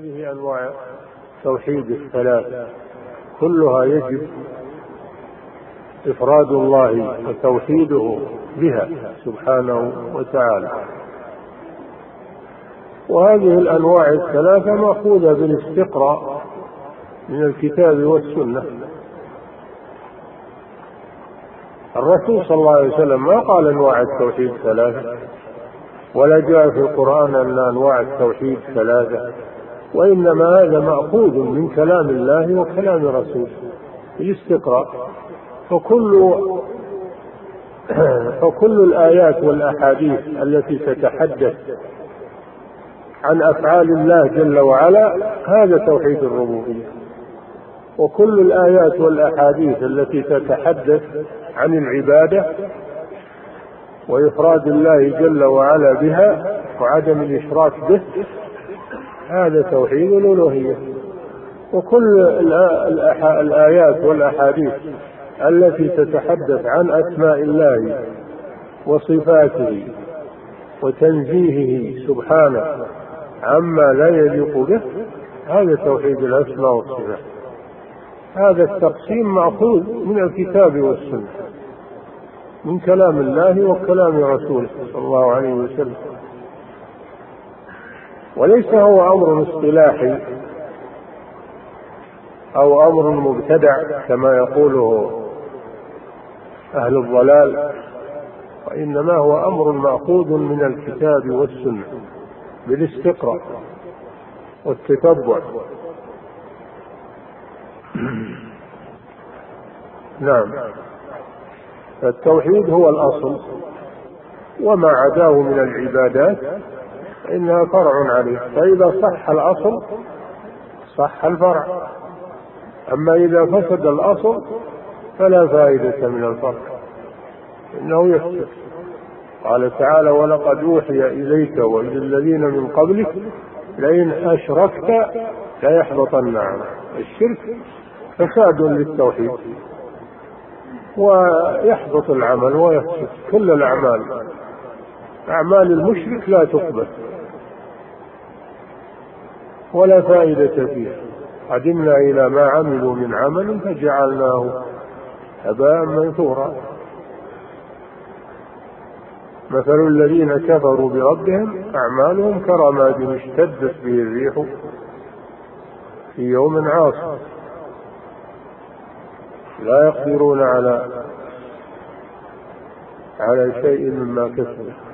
هذه أنواع توحيد الثلاث كلها يجب إفراد الله وتوحيده بها سبحانه وتعالى. وهذه الأنواع الثلاثة مأخوذة بالاستقراء من الكتاب والسنة. الرسول صلى الله عليه وسلم ما قال أنواع التوحيد ثلاثة ولا جاء في القرآن أن أنواع التوحيد ثلاثة. وإنما هذا مأخوذ من كلام الله وكلام رسوله. الاستقراء. فكل فكل الآيات والأحاديث التي تتحدث عن أفعال الله جل وعلا هذا توحيد الربوبية. وكل الآيات والأحاديث التي تتحدث عن العبادة وإفراد الله جل وعلا بها وعدم الإشراك به هذا توحيد الألوهية. وكل الآيات والأحاديث التي تتحدث عن أسماء الله وصفاته وتنزيهه سبحانه عما لا يليق به هذا توحيد الأسماء والصفات. هذا التقسيم مأخوذ من الكتاب والسنة من كلام الله وكلام رسوله صلى الله عليه وسلم. وليس هو أمر اصطلاحي أو أمر مبتدع كما يقوله أهل الضلال وإنما هو أمر مأخوذ من الكتاب والسنة بالاستقراء والتتبع. نعم. فالتوحيد هو الأصل وما عداه من العبادات فإنها فرع عليه. فإذا صح الأصل صح الفرع. أما إذا فسد الأصل فلا فائدة من الفرع. إنه يفسد. قال تعالى ولقد أوحي إليك وإلى الذين من قبلك لئن أشركت ليحبطن عنك الشرك فساد للتوحيد ويحبط العمل ويفسد كل الأعمال. أعمال المشرك لا تقبل. ولا فائدة فيها قدمنا إلى ما عملوا من عمل فجعلناه هباء منثورا. مثل الذين كفروا بربهم أعمالهم كرماد اشتدت به الريح في يوم عاصف. لا يقدرون على على شيء مما كسبوا.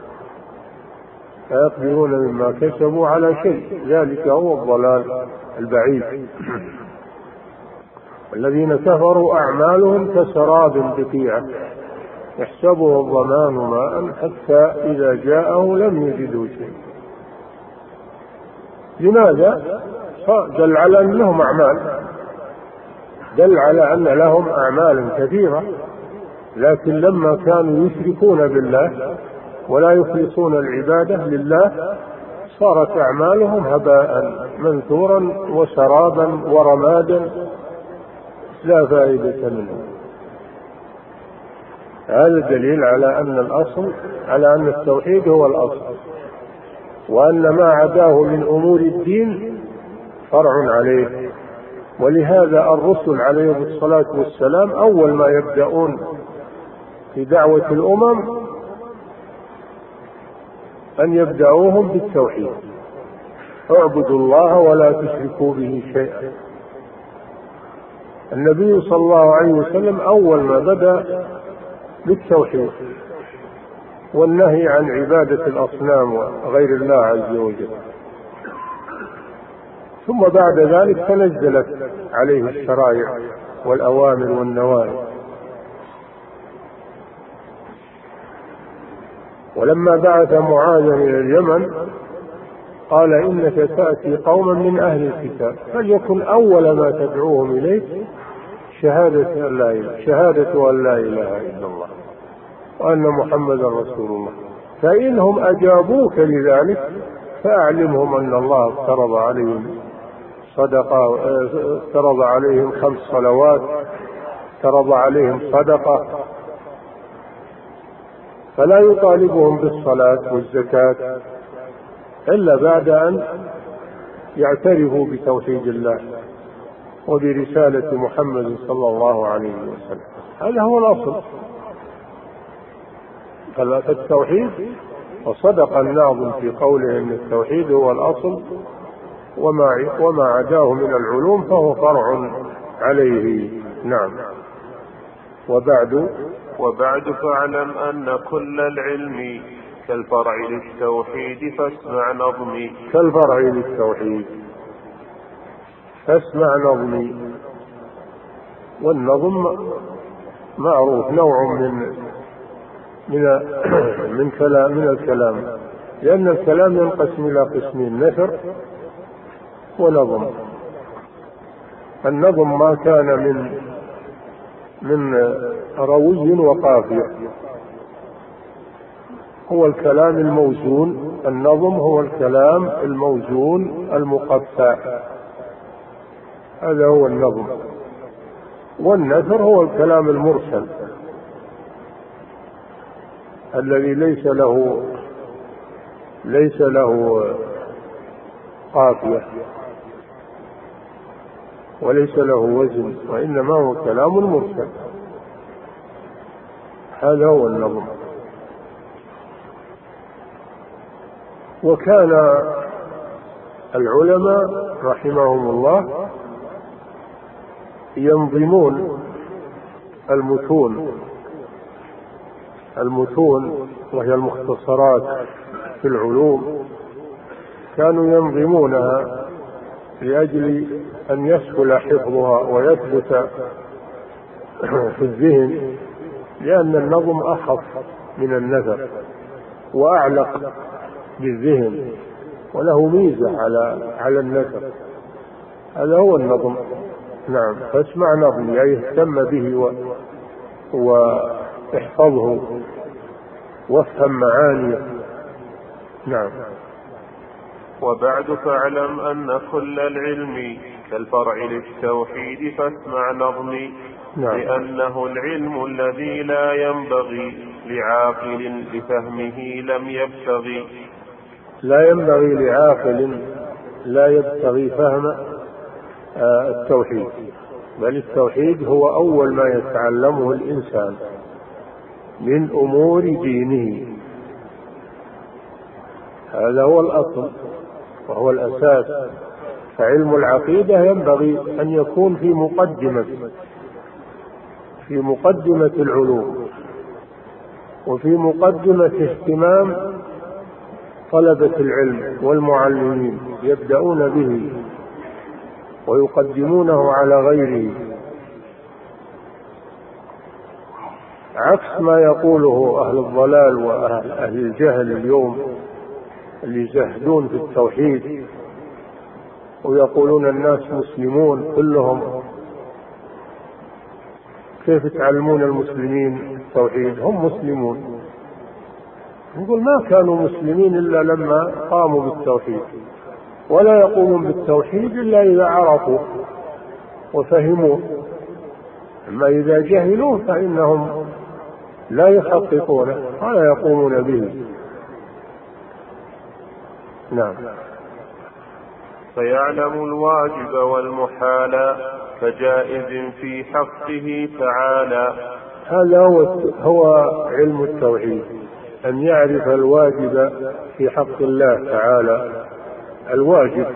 لا يقدرون مما كسبوا على شيء. ذلك هو الضلال البعيد. الذين كفروا أعمالهم كسراب بقيعة. يحسبه الظمآن ماء حتى إذا جاءه لم يجدوا شيء لماذا؟ دل على أن لهم أعمال. دل على أن لهم أعمال كثيرة. لكن لما كانوا يشركون بالله ولا يخلصون العبادة لله صارت أعمالهم هباء منثورا وسرابا ورمادا لا فائدة منه هذا دليل على أن الأصل على أن التوحيد هو الأصل وأن ما عداه من أمور الدين فرع عليه. ولهذا الرسل عليهم الصلاة والسلام أول ما يبدأون في دعوة الأمم أن يبدأوهم بالتوحيد. اعبدوا الله ولا تشركوا به شيئا. النبي صلى الله عليه وسلم أول ما بدأ بالتوحيد والنهي عن عبادة الأصنام وغير الله عز وجل. ثم بعد ذلك تنزلت عليه الشرائع والأوامر والنواهي. ولما بعث معاذا إلى اليمن قال إنك تأتي قوما من أهل الكتاب فليكن أول ما تدعوهم إليه شهادة أن لا إله شهادة أن لا إله إلا الله وأن محمدا رسول الله. فإنهم أجابوك لذلك فأعلمهم أن الله افترض عليهم صدقة افترض عليهم خمس صلوات افترض عليهم صدقة. فلا يطالبهم بالصلاة والزكاة إلا بعد أن يعترفوا بتوحيد الله وبرسالة محمد صلى الله عليه وسلم. هذا هو الأصل. فالتوحيد وصدق الناظم في قوله إن التوحيد هو الأصل وما وما عداه من العلوم فهو فرع عليه. نعم. وبعد وبعد فاعلم أن كل العلم كالفرع للتوحيد فاسمع نظمي. كالفرع للتوحيد فاسمع نظمي. والنظم معروف نوع من من من كلام من الكلام. لأن الكلام ينقسم إلى قسمين نثر ونظم. النظم ما كان من من روي وقافية. هو الكلام الموزون النظم هو الكلام الموزون المقفى هذا هو النظم. والنثر هو الكلام المرسل. الذي ليس له ليس له قافية. وليس له وزن وإنما هو كلام مرسل. هذا هو النظم. وكان العلماء رحمهم الله ينظمون المتون. المتون وهي المختصرات في العلوم كانوا ينظمونها لأجل أن يسهل حفظها ويثبت في الذهن لأن النظم أخف من النثر وأعلق بالذهن وله ميزة على على النثر هذا هو النظم. نعم فاسمع نظم يعني اهتم به و, و احفظه وافهم معانيه. نعم. وبعد فاعلم أن كل العلم كالفرع للتوحيد فاسمع نظمي. نعم. لأنه العلم الذي لا ينبغي لعاقل لفهمه لم يبتغي. لا ينبغي لعاقل لا يبتغي فهم آه، التوحيد. بل التوحيد هو أول ما يتعلمه الإنسان من أمور دينه. هذا هو الأصل. وهو الأساس. فعلم العقيدة ينبغي أن يكون في مقدمة في مقدمة العلوم وفي مقدمة اهتمام طلبة العلم والمعلمين يبدأون به ويقدمونه على غيره. عكس ما يقوله أهل الضلال وأهل أهل الجهل اليوم اللي يزهدون في التوحيد ويقولون الناس مسلمون كلهم. كيف تعلمون المسلمين التوحيد؟ هم مسلمون. يقول ما كانوا مسلمين إلا لما قاموا بالتوحيد ولا يقومون بالتوحيد إلا إذا عرفوا وفهموه أما إذا جهلوه فإنهم لا يحققونه ولا يقومون به. نعم. فيعلم الواجب والمحال كجائز في حقه تعالى. هذا هو هو علم التوحيد أن يعرف الواجب في حق الله تعالى. الواجب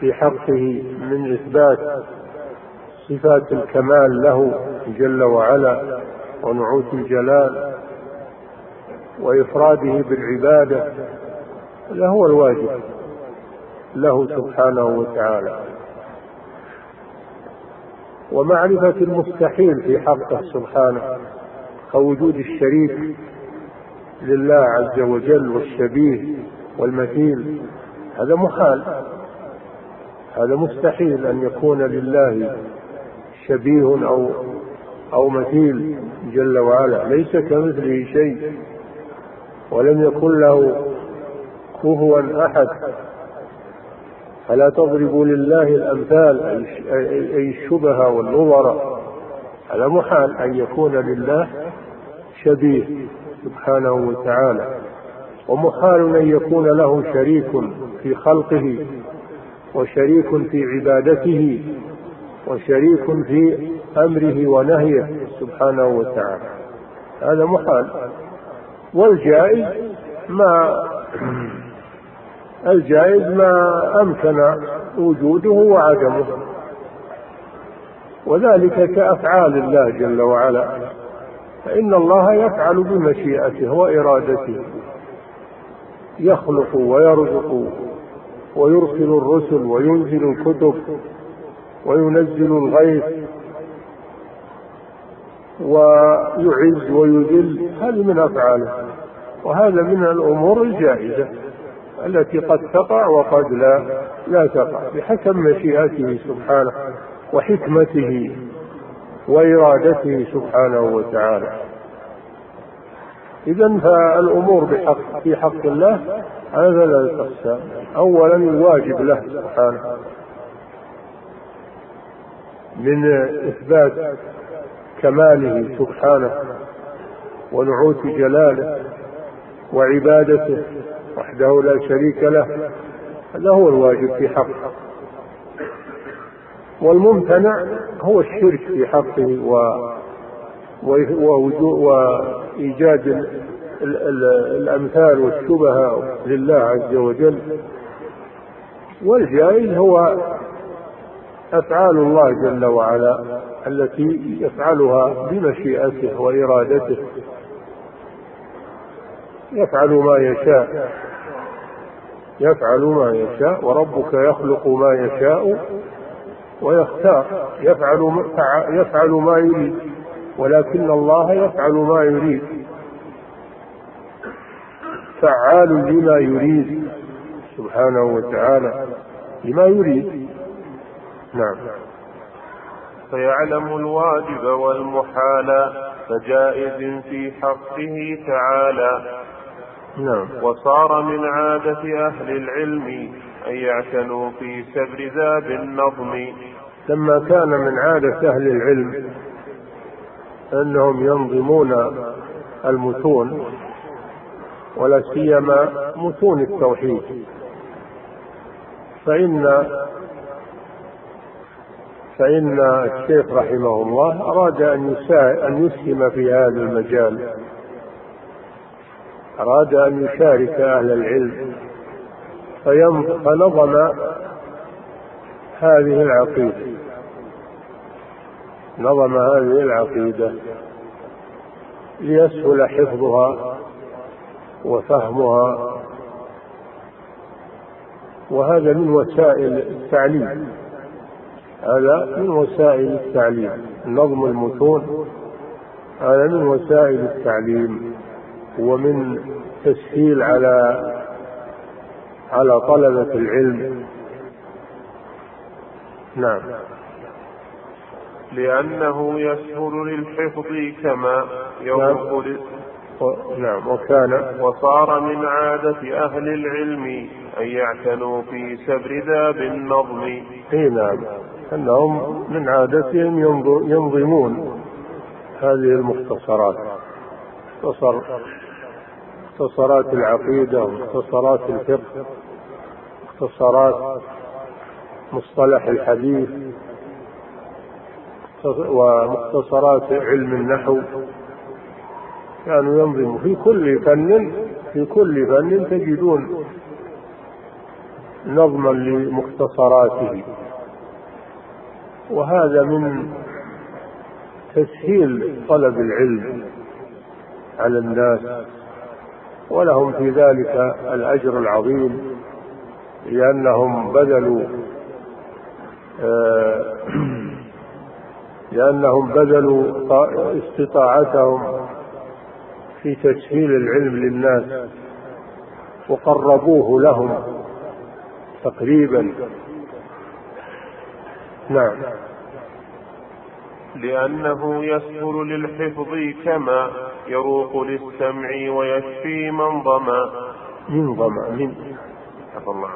في حقه من إثبات صفات الكمال له جل وعلا ونعوت الجلال وإفراده بالعبادة. هذا هو الواجب. له سبحانه وتعالى. ومعرفة المستحيل في حقه سبحانه كوجود الشريك لله عز وجل والشبيه والمثيل هذا محال. هذا مستحيل أن يكون لله شبيه أو أو مثيل جل وعلا ليس كمثله شيء ولم يكن له كفوا أحد فلا تضربوا لله الأمثال أي الشبه والنظر. هذا محال أن يكون لله شبيه سبحانه وتعالى. ومحال أن يكون له شريك في خلقه وشريك في عبادته وشريك في أمره ونهيه سبحانه وتعالى. هذا محال. والجائز ما الجائز ما أمكن وجوده وعدمه. وذلك كأفعال الله جل وعلا. فإن الله يفعل بمشيئته وإرادته. يخلق ويرزق ويرسل الرسل وينزل الكتب وينزل الغيث ويعز ويذل. هذه من أفعاله. وهذا من الأمور الجائزة. التي قد تقع وقد لا لا تقع بحسب مشيئته سبحانه وحكمته وإرادته سبحانه وتعالى. إذا فالأمور بحق في حق الله هذا لا تقسى أولا الواجب له سبحانه من إثبات كماله سبحانه ونعوت جلاله وعبادته وحده لا شريك له هذا هو الواجب في حقه. والممتنع هو الشرك في حقه و وإيجاد الأمثال والشبهة لله عز وجل. والجائز هو أفعال الله جل وعلا التي يفعلها بمشيئته وإرادته. يفعل ما يشاء. يفعل ما يشاء وربك يخلق ما يشاء ويختار. يفعل يفعل ما يريد ولكن الله يفعل ما يريد. فعال لما يريد سبحانه وتعالى. لما يريد. نعم. فيعلم الواجب والمحال فجائز في حقه تعالى. نعم. وصار من عادة أهل العلم أن يعتنوا في سبر ذا بالنظم لما كان من عادة أهل العلم أنهم ينظمون المتون ولا سيما متون التوحيد فإن فإن الشيخ رحمه الله أراد أن أن يسهم في هذا المجال. أراد أن يشارك أهل العلم فنظم هذه العقيدة. نظم هذه العقيدة ليسهل حفظها وفهمها وهذا من وسائل التعليم. هذا من وسائل التعليم. نظم المتون هذا من وسائل التعليم. ومن تسهيل على على طلبة العلم. نعم. لأنه يسهل للحفظ كما يوفق نعم. نعم وكان. وصار من عادة أهل العلم أن يعتنوا في سبر ذا بالنظم إي نعم. أنهم من عادتهم ينظمون هذه المختصرات. مختصر مختصرات العقيدة ومختصرات الفقه مختصرات مصطلح الحديث ومختصرات علم النحو. كانوا ينظموا في كل فن في كل فن تجدون نظما لمختصراته. وهذا من تسهيل طلب العلم على الناس. ولهم في ذلك الأجر العظيم لأنهم بذلوا آه، لأنهم بذلوا استطاعتهم في تسهيل العلم للناس وقربوه لهم تقريبا. نعم. لأنه يسهل للحفظ كما يروق للسمع ويشفي من ظمأ. من ظمأ من الله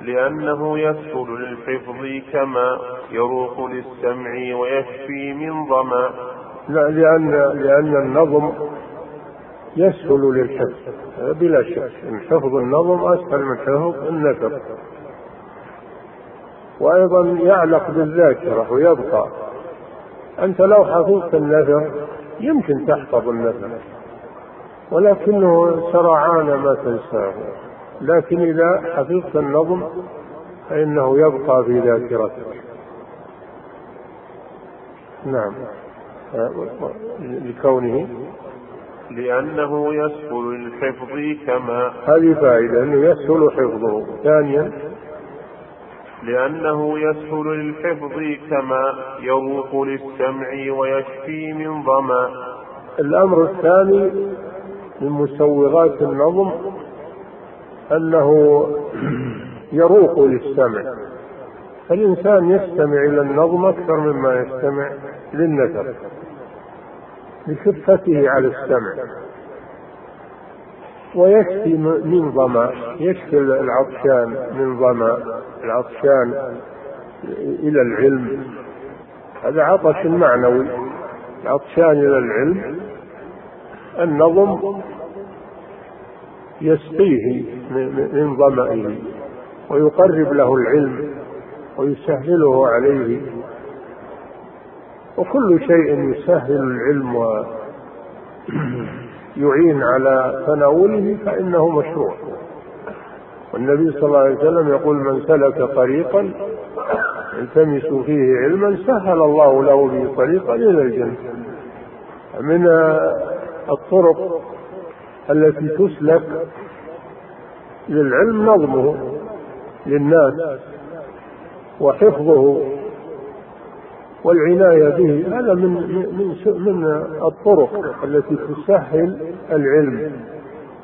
لأنه يسهل للحفظ كما يروق للسمع ويشفي من ظمأ. لا لأن لأن النظم يسهل للحفظ. بلا شك. حفظ النظم أسهل من حفظ النثر. وأيضا يعلق بالذاكرة ويبقى. أنت لو حفظت النثر يمكن تحفظ النثر ولكنه سرعان ما تنساه. لكن إذا حفظت النظم فإنه يبقى في ذاكرتك نعم. لكونه لأنه يسهل الحفظ كما هذه فائدة أنه يسهل حفظه. ثانيا لأنه يسهل للحفظ كما يروق للسمع ويشفي من ظما. الأمر الثاني من مسوغات النظم أنه يروق للسمع. فالإنسان يستمع إلى النظم أكثر مما يستمع للنثر لخفته على السمع. ويشفي من ظما يشفي العطشان من ظما العطشان إلى العلم. هذا عطش معنوي. العطشان إلى العلم النظم يسقيه من ظمئه ويقرب له العلم ويسهله عليه. وكل شيء يسهل العلم ويعين على تناوله فإنه مشروع. والنبي صلى الله عليه وسلم يقول من سلك طريقا يلتمس فيه علما سهل الله له به طريقا إلى الجنة. من الطرق التي تسلك للعلم نظمه للناس وحفظه والعناية به. هذا من من من الطرق التي تسهل العلم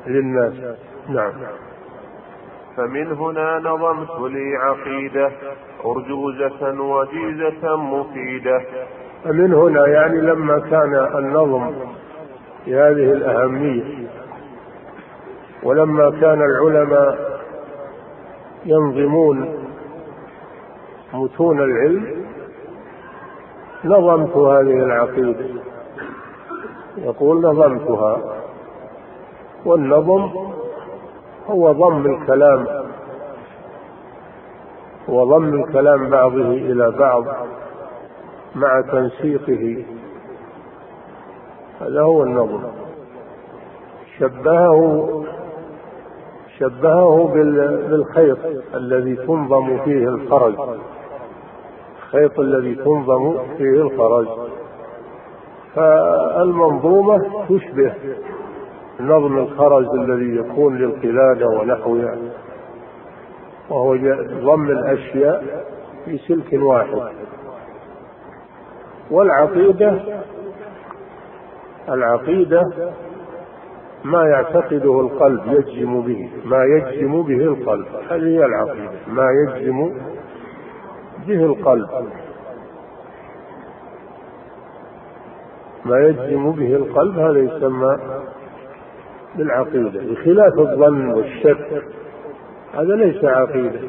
للناس. نعم. فمن هنا نظمت لي عقيدة أرجوزة وجيزة مفيدة. فمن هنا يعني لما كان النظم بهذه الأهمية ولما كان العلماء ينظمون متون العلم نظمت هذه العقيدة. يقول نظمتها والنظم هو ضم الكلام وضم الكلام بعضه إلى بعض مع تنسيقه. هذا هو النظم. شبهه شبهه بالخيط الذي تنظم فيه الخرج. الخيط الذي تنظم فيه الخرج. فالمنظومة تشبه نظم الخرز الذي يكون للقلادة ونحوها وهو ضم الأشياء في سلك واحد. والعقيدة العقيدة ما يعتقده القلب يجزم به ما يجزم به القلب هذه هي العقيدة ما يجزم به القلب. ما يجزم به القلب هذا يسمى بالعقيدة بخلاف الظن والشك هذا ليس عقيدة.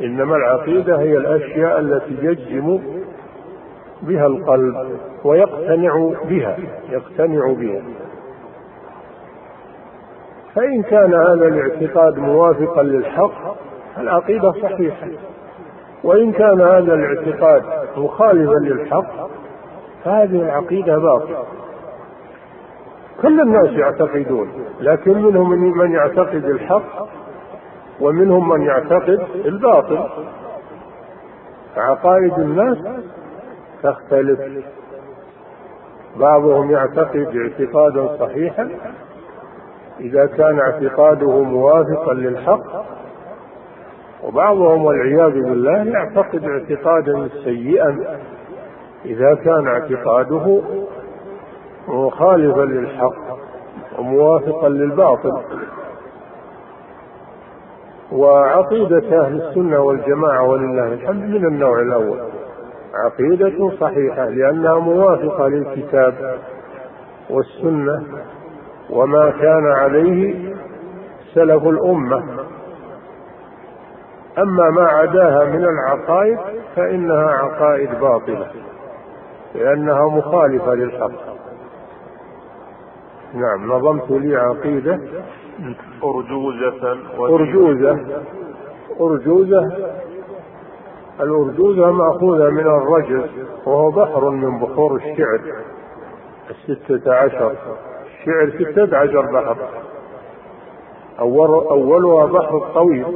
إنما العقيدة هي الأشياء التي يجزم بها القلب ويقتنع بها يقتنع بها. فإن كان هذا الاعتقاد موافقا للحق فالعقيدة صحيحة. وإن كان هذا الاعتقاد مخالفا للحق فهذه العقيدة باطلة. كل الناس يعتقدون لكن منهم من يعتقد الحق ومنهم من يعتقد الباطل. عقائد الناس تختلف. بعضهم يعتقد اعتقادا صحيحا. إذا كان اعتقاده موافقا للحق وبعضهم والعياذ بالله يعتقد اعتقادا سيئا إذا كان اعتقاده مخالفا للحق وموافقا للباطل. وعقيدة أهل السنة والجماعة ولله الحمد من النوع الأول. عقيدة صحيحة لأنها موافقة للكتاب والسنة وما كان عليه سلف الأمة. أما ما عداها من العقائد فإنها عقائد باطلة لأنها مخالفة للحق. نعم نظمت لي عقيدة. أرجوزة أرجوزة. أرجوزة. الأردودة مأخوذة من الرجل وهو بحر من بحور الشعر. الستة عشر. الشعر ستة عشر بحر. أول أولها بحر الطويل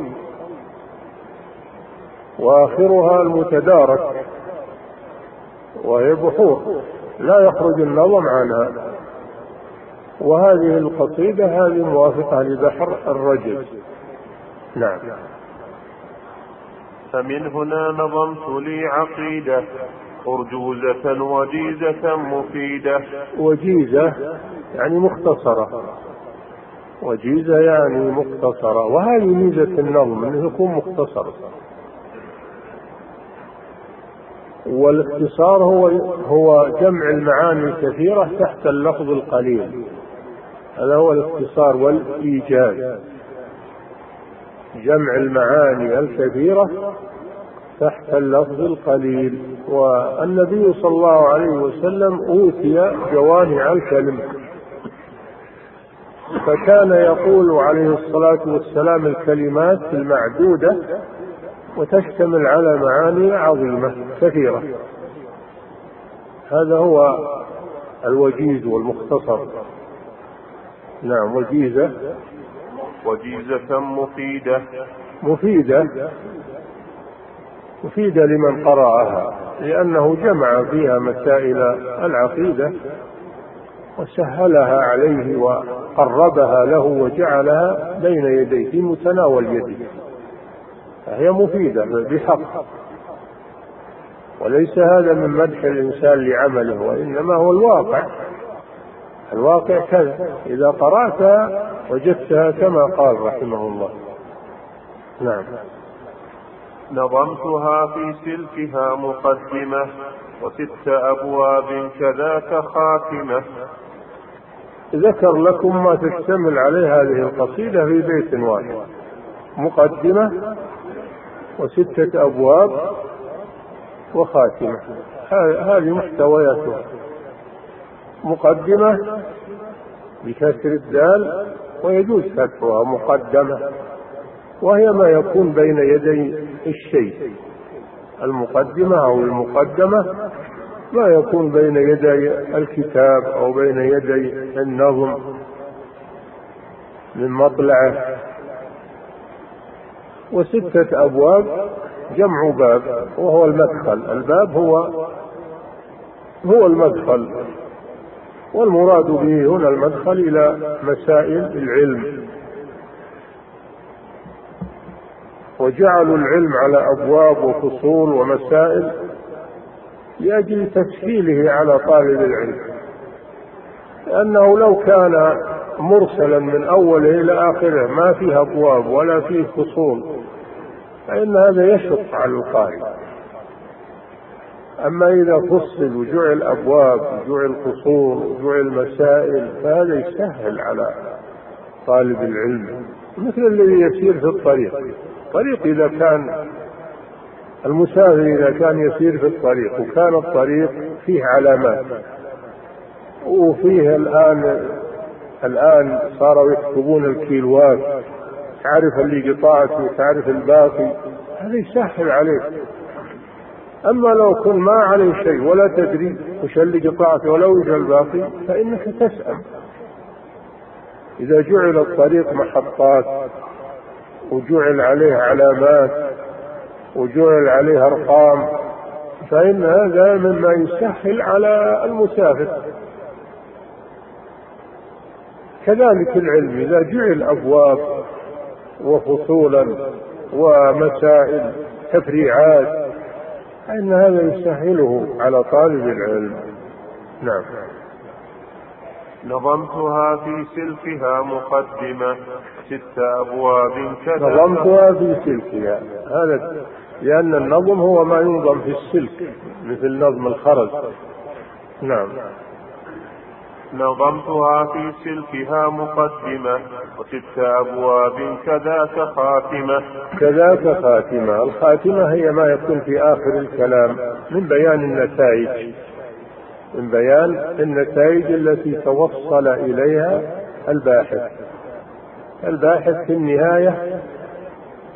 وآخرها المتدارك وهي بحور لا يخرج النظم عنها. وهذه القصيدة هذه موافقة لبحر الرجل. نعم. فمن هنا نظمت لي عقيدة أرجوزة وجيزة مفيدة. وجيزة يعني مختصرة. وجيزة يعني مختصرة. وهذه ميزة النظم أنه يكون مختصر. والاختصار هو هو جمع المعاني الكثيرة تحت اللفظ القليل. هذا هو الاختصار والإيجاز. جمع المعاني الكثيرة تحت اللفظ القليل. والنبي صلى الله عليه وسلم أوتي جوامع الكلم فكان يقول عليه الصلاة والسلام الكلمات المعدودة وتشتمل على معاني عظيمة كثيرة. هذا هو الوجيز والمختصر. نعم وجيزة. وجيزة مفيدة. مفيدة. مفيدة لمن قرأها لأنه جمع فيها مسائل العقيدة وسهلها عليه وقربها له وجعلها بين يديه في متناول يده فهي مفيدة بحق. وليس هذا من مدح الإنسان لعمله وإنما هو الواقع. الواقع كذا إذا قرأتها وجدتها كما قال رحمه الله. نعم. نظمتها في سلكها مقدمة وست أبواب كذاك خاتمة. ذكر لكم ما تشتمل عليه هذه القصيدة في بيت واحد. مقدمة وستة أبواب وخاتمة. هذه محتوياتها مقدمة بكسر الدال ويجوز فتحها مقدمة وهي ما يكون بين يدي الشيء. المقدمة أو المقدمة ما يكون بين يدي الكتاب أو بين يدي النظم من مطلعه. وستة أبواب جمع باب وهو المدخل. الباب هو هو المدخل. والمراد به هنا المدخل إلى مسائل العلم. وجعلوا العلم على أبواب وفصول ومسائل لأجل تسهيله على طالب العلم. لأنه لو كان مرسلا من أوله إلى آخره ما فيه أبواب ولا فيه فصول. فإن هذا يشق على القارئ. أما إذا فصل وجعل أبواب وجعل قصور وجعل مسائل فهذا يسهل على طالب العلم. مثل الذي يسير في الطريق. الطريق إذا كان المسافر إذا كان يسير في الطريق وكان الطريق فيه علامات وفيه الآن الآن صاروا يكتبون الكيلوات تعرف اللي قطعت وتعرف الباقي هذا يسهل عليك. أما لو كن ما عليه شيء ولا تدري وش اللي قطعت ولا وش الباقي فإنك تسأل. إذا جعل الطريق محطات وجعل عليه علامات وجعل عليه أرقام فإن هذا مما يسهل على المسافر. كذلك العلم إذا جعل أبواب وفصولا ومسائل تفريعات فإن هذا يسهله على طالب العلم. نعم. نظمتها في سلكها مقدمة ست أبواب كذا نظمتها في سلكها. هذا لأن النظم هو ما ينظم في السلك مثل نظم الخرز. نعم. نظمتها في سلكها مقدمة وست أبواب كذاك خاتمة. كذاك خاتمة. الخاتمة هي ما يكون في آخر الكلام من بيان النتائج. من بيان النتائج التي توصل إليها الباحث. الباحث في النهاية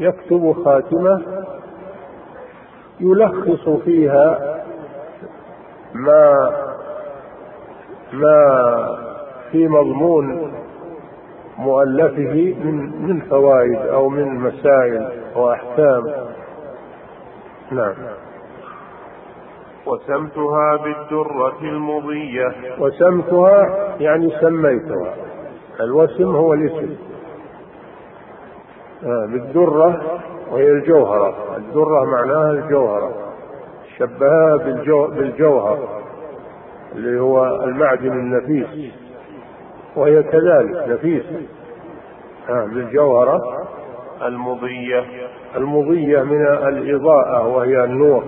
يكتب خاتمة يلخص فيها ما ما في مضمون مؤلفه من من فوائد أو من مسائل واحكام نعم. وسمتها بالدرة المضية. وسمتها يعني سميتها. الوسم هو الاسم. آه بالدرة وهي الجوهرة. الدرة معناها الجوهرة. شبهها بالجو بالجوهر. اللي هو المعدن النفيس. وهي كذلك نفيسة آه بالجوهرة المضية. المضية من الإضاءة وهي النور.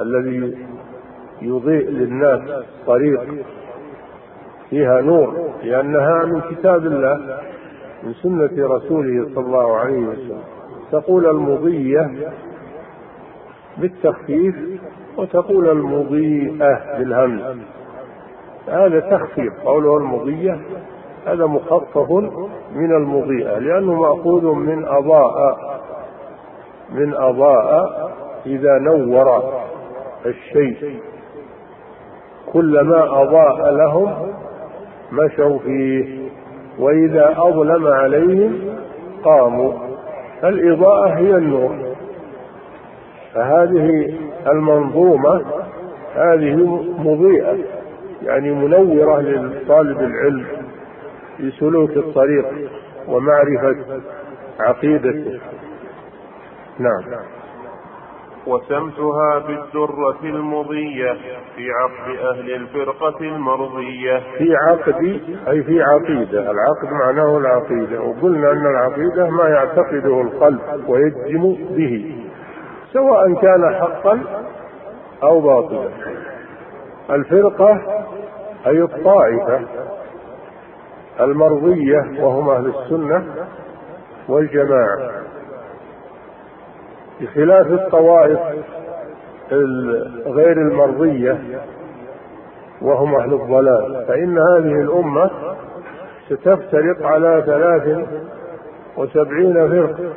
الذي يضيء للناس طريق. فيها نور لأنها من كتاب الله من سنة رسوله صلى الله عليه وسلم. تقول المضية بالتخفيف وتقول المضيئة بالهمز. هذا تخفيف قوله المضية هذا مخفف من المضيئة لأنه مأخوذ من أضاء من أضاء إذا نور الشيء. كلما أضاء لهم مشوا فيه وإذا أظلم عليهم قاموا. الإضاءة هي النور. فهذه المنظومة هذه مضيئة يعني منورة لطالب العلم في سلوك الطريق ومعرفة عقيدته. نعم. وسمتها بالدرة المضية في عقد أهل الفرقة المرضية. في عقد أي في عقيدة. العقد معناه العقيدة. وقلنا أن العقيدة ما يعتقده القلب ويجزم به. سواء كان حقا أو باطلا. الفرقة أي الطائفة المرضية وهم أهل السنة والجماعة. بخلاف الطوائف غير المرضية وهم أهل الضلال فإن هذه الأمة ستفترق على ثلاث وسبعين فرقة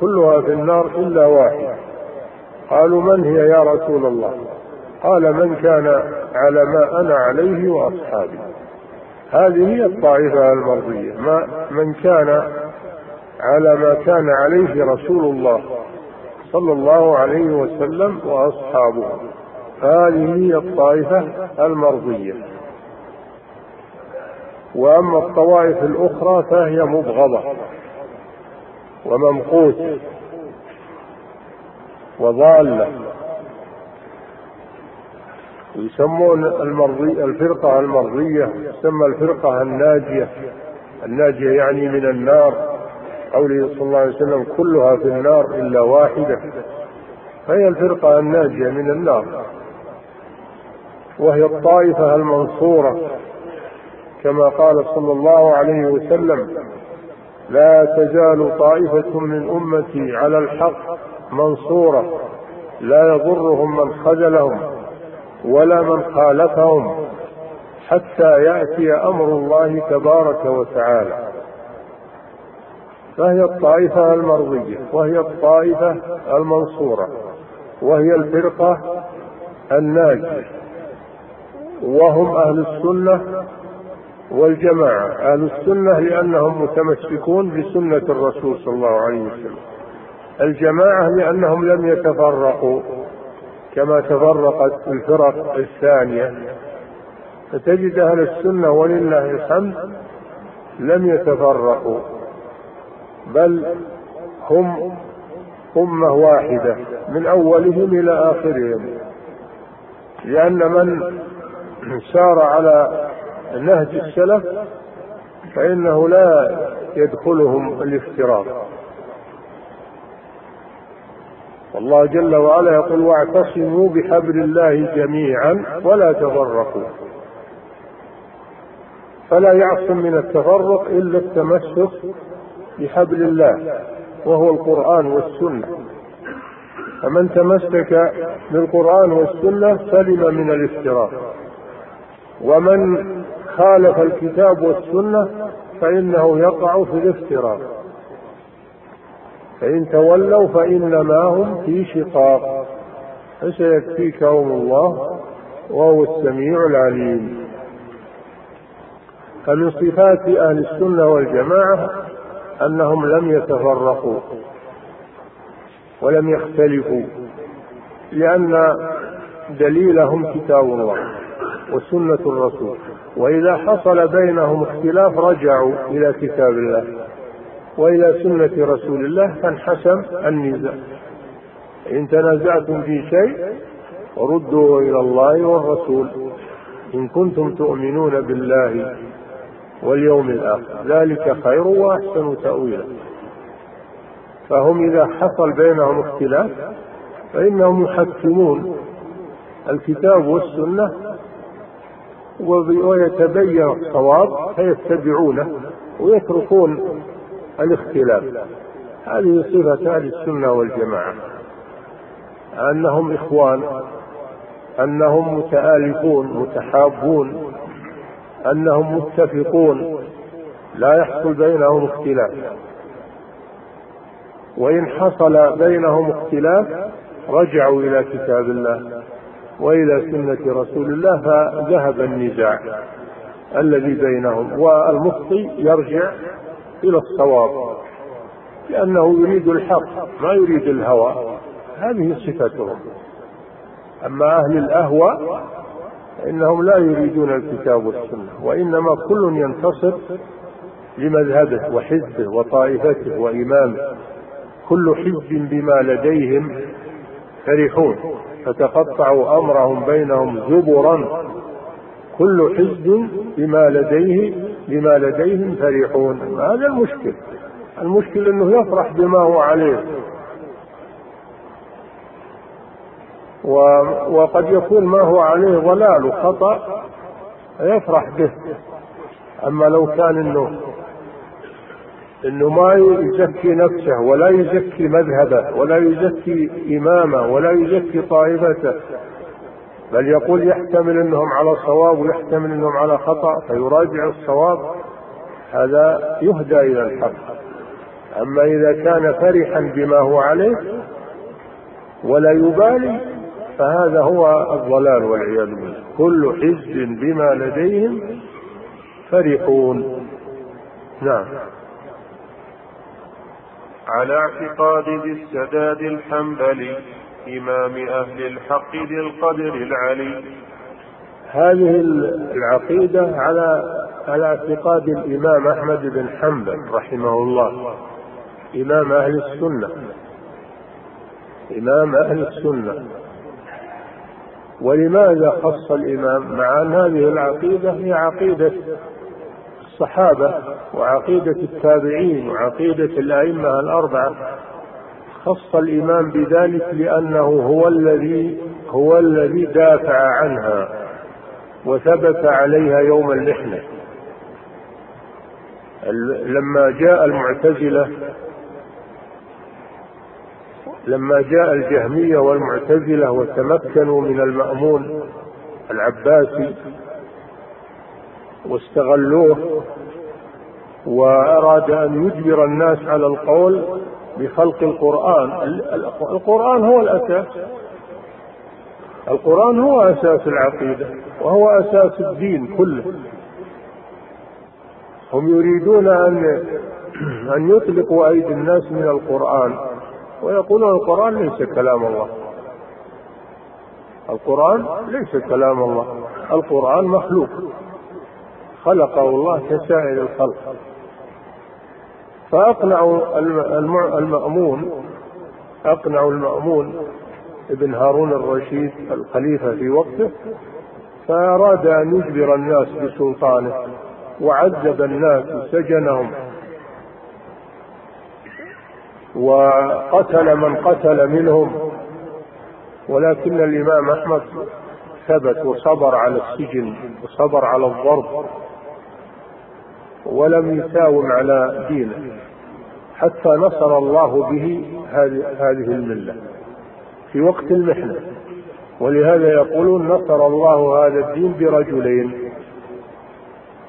كلها في النار إلا واحد قالوا من هي يا رسول الله؟ قال من كان على ما أنا عليه وأصحابي. هذه هي الطائفة المرضية. ما من كان على ما كان عليه رسول الله صلى الله عليه وسلم وأصحابه. هذه هي الطائفة المرضية. وأما الطوائف الأخرى فهي مبغضة وممقوته وضاله يسمون المرضي الفرقة المرضية تسمى الفرقة الناجية. الناجية يعني من النار. قوله صلى الله عليه وسلم كلها في النار إلا واحدة. فهي الفرقة الناجية من النار. وهي الطائفة المنصورة. كما قال صلى الله عليه وسلم لا تزال طائفة من أمتي على الحق منصورة لا يضرهم من خذلهم ولا من خالفهم حتى يأتي أمر الله تبارك وتعالى. فهي الطائفة المرضية وهي الطائفة المنصورة وهي الفرقة الناجية وهم أهل السنة والجماعة. أهل السنة لأنهم متمسكون بسنة الرسول صلى الله عليه وسلم. الجماعة لأنهم لم يتفرقوا كما تفرقت الفرق الثانية. فتجد أهل السنة ولله الحمد لم يتفرقوا بل هم أمة واحدة من أولهم إلى آخرهم. لأن من سار على نهج السلف فإنه لا يدخلهم الافتراق. والله جل وعلا يقول واعتصموا بحبل الله جميعا ولا تفرقوا. فلا يعصم من التفرق إلا التمسك بحبل الله وهو القرآن والسنة. فمن تمسك بالقرآن والسنة سلم من الافتراق. ومن خالف الكتاب والسنة فإنه يقع في الافتراق. فإن تولوا فإنما هم في شقاق. فسيكفيكهم الله وهو السميع العليم. فمن صفات أهل السنة والجماعة أنهم لم يتفرقوا ولم يختلفوا لأن دليلهم كتاب الله وسنة الرسول. وإذا حصل بينهم اختلاف رجعوا إلى كتاب الله. وإلى سنة رسول الله فانحسم النزاع. إن تنازعتم في شيء ردوا إلى الله والرسول. إن كنتم تؤمنون بالله واليوم الآخر. ذلك خير وأحسن تأويلا. فهم إذا حصل بينهم اختلاف فإنهم يحكمون الكتاب والسنة ويتبين الصواب فيتبعونه ويتركون الاختلاف. هذه صفة أهل السنة والجماعة. أنهم إخوان أنهم متآلفون متحابون أنهم متفقون. لا يحصل بينهم اختلاف. وإن حصل بينهم اختلاف رجعوا إلى كتاب الله وإلى سنة رسول الله فذهب النزاع الذي بينهم. والمخطي يرجع إلى الصواب لأنه يريد الحق ما يريد الهوى هذه صفتهم أما أهل الأهوى فإنهم لا يريدون الكتاب والسنة وإنما كل ينتصر لمذهبه وحزبه وطائفته وإمامه. كل حزب بما لديهم فرحون فتقطعوا أمرهم بينهم زبرا. كل حزب بما لديه بما لديهم فرحون. هذا المشكل. المشكل إنه يفرح بما هو عليه. وقد يكون ما هو عليه ضلال وخطأ يفرح به. أما لو كان إنه إنه ما يزكي نفسه ولا يزكي مذهبه ولا يزكي إمامه ولا يزكي طائفته بل يقول يحتمل أنهم على صواب ويحتمل أنهم على خطأ فيراجع الصواب. هذا يهدى إلى الحق. أما إذا كان فرحا بما هو عليه ولا يبالي فهذا هو الضلال والعياذ بالله. كل حزب بما لديهم فرحون. نعم. على اعتقاد ذي السداد الحنبلي. إمام أهل الحق ذي القدر العلي. هذه العقيدة على على اعتقاد الإمام أحمد بن حنبل رحمه الله. إمام أهل السنة. إمام أهل السنة. ولماذا خص الإمام؟ مع أن هذه العقيدة هي عقيدة الصحابة وعقيدة التابعين وعقيدة الأئمة الأربعة. خص الإمام بذلك لأنه هو الذي هو الذي دافع عنها وثبت عليها يوم المحنة لما جاء المعتزلة لما جاء الجهمية والمعتزلة وتمكنوا من المأمون العباسي واستغلوه وأراد أن يجبر الناس على القول بخلق القرآن. القرآن هو الأساس. القرآن هو أساس العقيدة وهو أساس الدين كله. هم يريدون أن أن يطلقوا أيدي الناس من القرآن ويقولون القرآن ليس كلام الله. القرآن ليس كلام الله. القرآن مخلوق. خلقه الله كسائر الخلق. فأقنعوا المأمون أقنعوا المأمون ابن هارون الرشيد الخليفة في وقته فأراد أن يجبر الناس بسلطانه وعذب الناس وسجنهم وقتل من قتل منهم ولكن الإمام أحمد ثبت وصبر على السجن وصبر على الضرب. ولم يساوم على دينه حتى نصر الله به هذه الملة في وقت المحنة. ولهذا يقولون نصر الله هذا الدين برجلين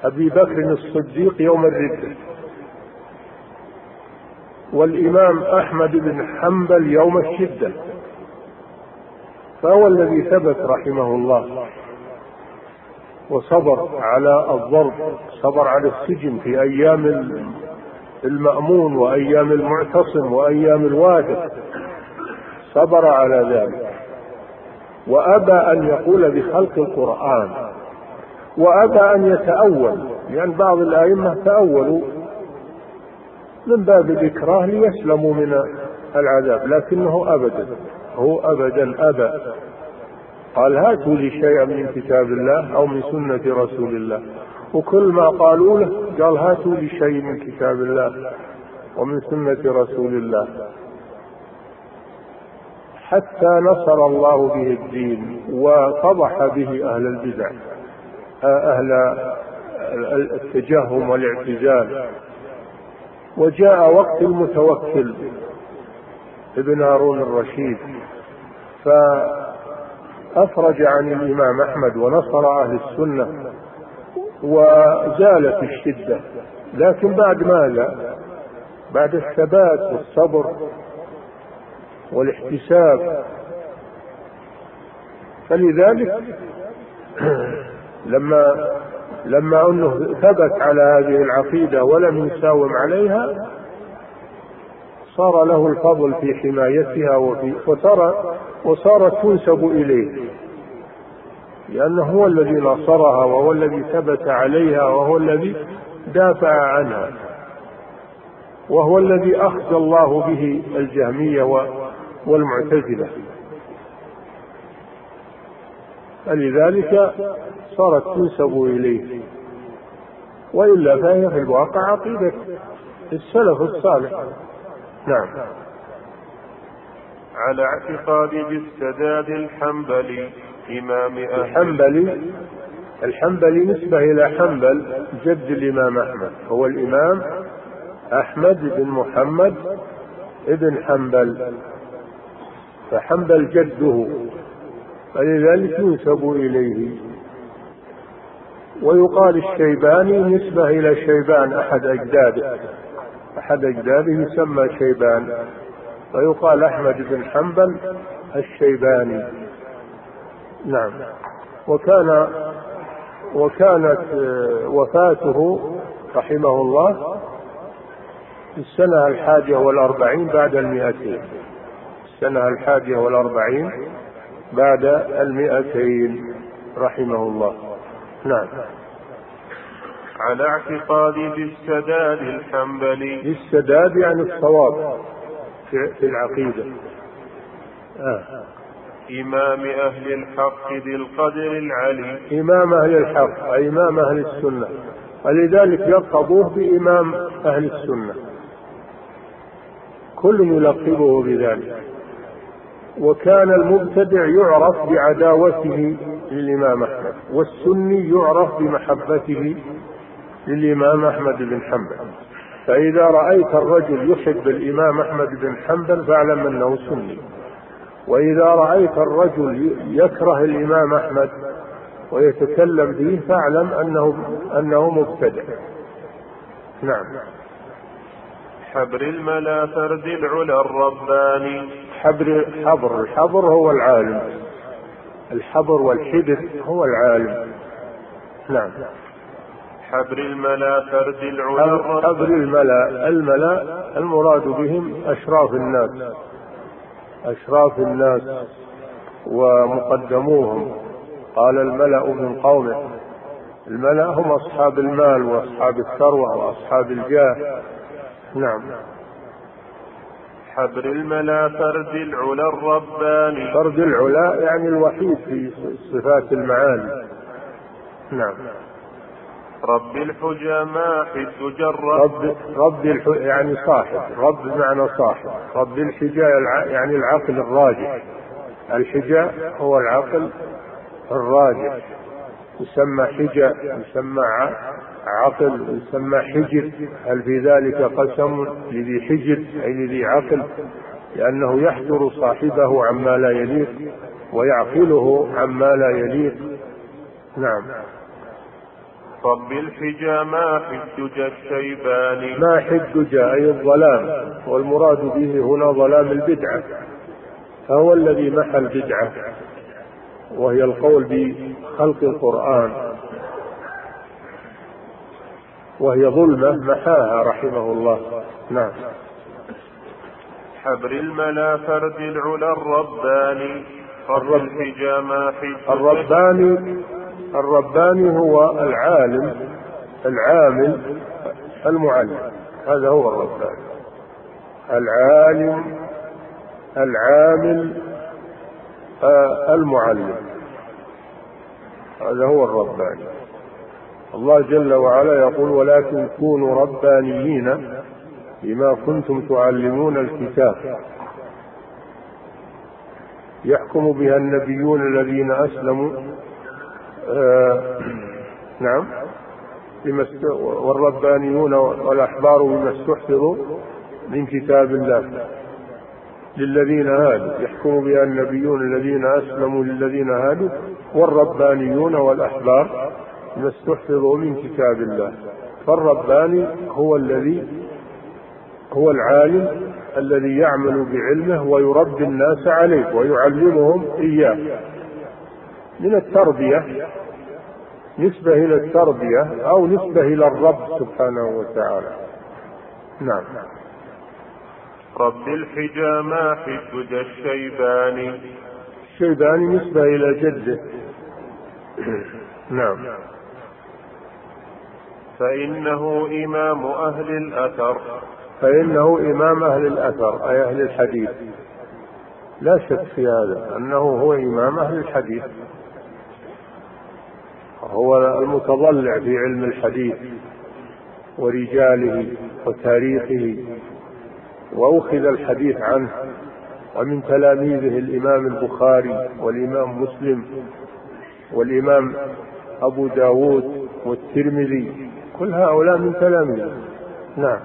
أبي بكر الصديق يوم الرده والإمام أحمد بن حنبل يوم الشدة فهو الذي ثبت رحمه الله. وصبر على الضرب صبر على السجن في أيام المأمون وأيام المعتصم وأيام الواثق صبر على ذلك. وأبى أن يقول بخلق القرآن. وأبى أن يتأول لأن بعض الأئمة تأولوا من باب الإكراه ليسلموا من العذاب لكنه أبدا هو أبدا أبى. قال هاتوا لي شيئا من كتاب الله أو من سنة رسول الله. وكل ما قالوا له قال هاتوا لي شيء من كتاب الله ومن سنة رسول الله. حتى نصر الله به الدين وفضح به أهل البدع أهل التجهم والاعتزال. وجاء وقت المتوكل ابن هارون الرشيد فأفرج عن الإمام أحمد ونصر أهل السنة وزالت الشدة لكن بعد ماذا؟ بعد الثبات والصبر والاحتساب فلذلك لما لما أنه ثبت على هذه العقيدة ولم يساوم عليها صار له الفضل في حمايتها وفي وصار وصارت تنسب إليه. لأنه هو الذي نصرها وهو الذي ثبت عليها وهو الذي دافع عنها. وهو الذي اخزى الله به الجهمية والمعتزلة. فلذلك صارت تنسب إليه. وإلا فهي في الواقع عقيدة السلف الصالح. نعم. على اعتقاد بالسداد الحنبلي إمام أهل الحنبلي الحنبلي نسبة إلى حنبل جد الإمام أحمد. هو الإمام أحمد بن محمد ابن حنبل. فحنبل جده. فلذلك ينسب إليه. ويقال الشيباني نسبة إلى شيبان أحد أجداده. أحد أجداده يسمى شيبان ويقال أحمد بن حنبل الشيباني. نعم. وكان وكانت وفاته رحمه الله في السنة الحادية والأربعين بعد المئتين. السنة الحادية والأربعين بعد المئتين رحمه الله. نعم. على اعتقاد بالسداد الحنبلي. بالسداد يعني الصواب في العقيدة. آه. إمام أهل الحق ذي القدر العلي. إمام أهل الحق أي إمام أهل السنة. ولذلك يلقبوه بإمام أهل السنة. كل يلقبه بذلك. وكان المبتدع يعرف بعداوته للإمام أحمد والسني يعرف بمحبته للإمام أحمد بن حنبل. فإذا رأيت الرجل يحب الإمام أحمد بن حنبل فاعلم أنه سني. وإذا رأيت الرجل يكره الإمام أحمد ويتكلم به فاعلم أنه أنه مبتدع. نعم. حبر الملا فرد العلا الرباني. حبر حبر الحبر هو العالم. الحبر والحبر هو العالم. نعم. حبر الملا فرد العلا. حبر الملا الملا المراد بهم أشراف الناس. أشراف الناس ومقدموهم. قال الملأ من قومه. الملأ هم أصحاب المال وأصحاب الثروة وأصحاب الجاه. نعم. حبر الملا فرد العلا الرباني. فرد العلا يعني الوحيد في صفات المعاني. نعم. رب الحجماء الدجر رب رب الح... يعني صاحب. رب بمعنى صاحب. رب الحجاء يعني العقل الراجح. الحجاء هو العقل الراجح. يسمى حجة يسمى عقل يسمى حجر. هل في ذلك قسم لذي حجر؟ أي لذي عقل؟ لأنه يحجر صاحبه عما لا يليق ويعقله عما لا يليق. نعم. رب الحجى ماح الدجى الشيباني ماح الدجى أي الظلام. والمراد به هنا ظلام البدعة. فهو الذي محى البدعة. وهي القول بخلق القرآن. وهي ظلمة محاها رحمه الله. نعم. حبر الملا فرد العلا الرباني. الرب الرباني الرباني هو العالم العامل المعلم. هذا هو الرباني. العالم العامل آه، المعلم. هذا هو الرباني. الله جل وعلا يقول ولكن كونوا ربانيين بما كنتم تعلمون الكتاب. يحكم بها النبيون الذين أسلموا آه نعم. والربانيون والأحبار بما استحفظوا من كتاب الله. للذين هادوا. يحكم بها النبيون الذين أسلموا للذين هادوا والربانيون والأحبار بما استحفظوا من كتاب الله. فالرباني هو الذي هو العالم الذي يعمل بعلمه ويربي الناس عليه ويعلمهم إياه. من التربية نسبة إلى التربية أو نسبة إلى الرب سبحانه وتعالى. نعم. رب الحجى ماحي الدجى الشيباني الشيباني نسبة إلى جده. نعم. فإنه إمام أهل الأثر. فإنه إمام أهل الأثر أي أهل الحديث. لا شك في هذا أنه هو إمام أهل الحديث. هو المتضلع في علم الحديث ورجاله وتاريخه وأخذ الحديث عنه ومن تلاميذه الإمام البخاري والإمام مسلم والإمام أبو داود والترمذي كل هؤلاء من تلاميذه. نعم.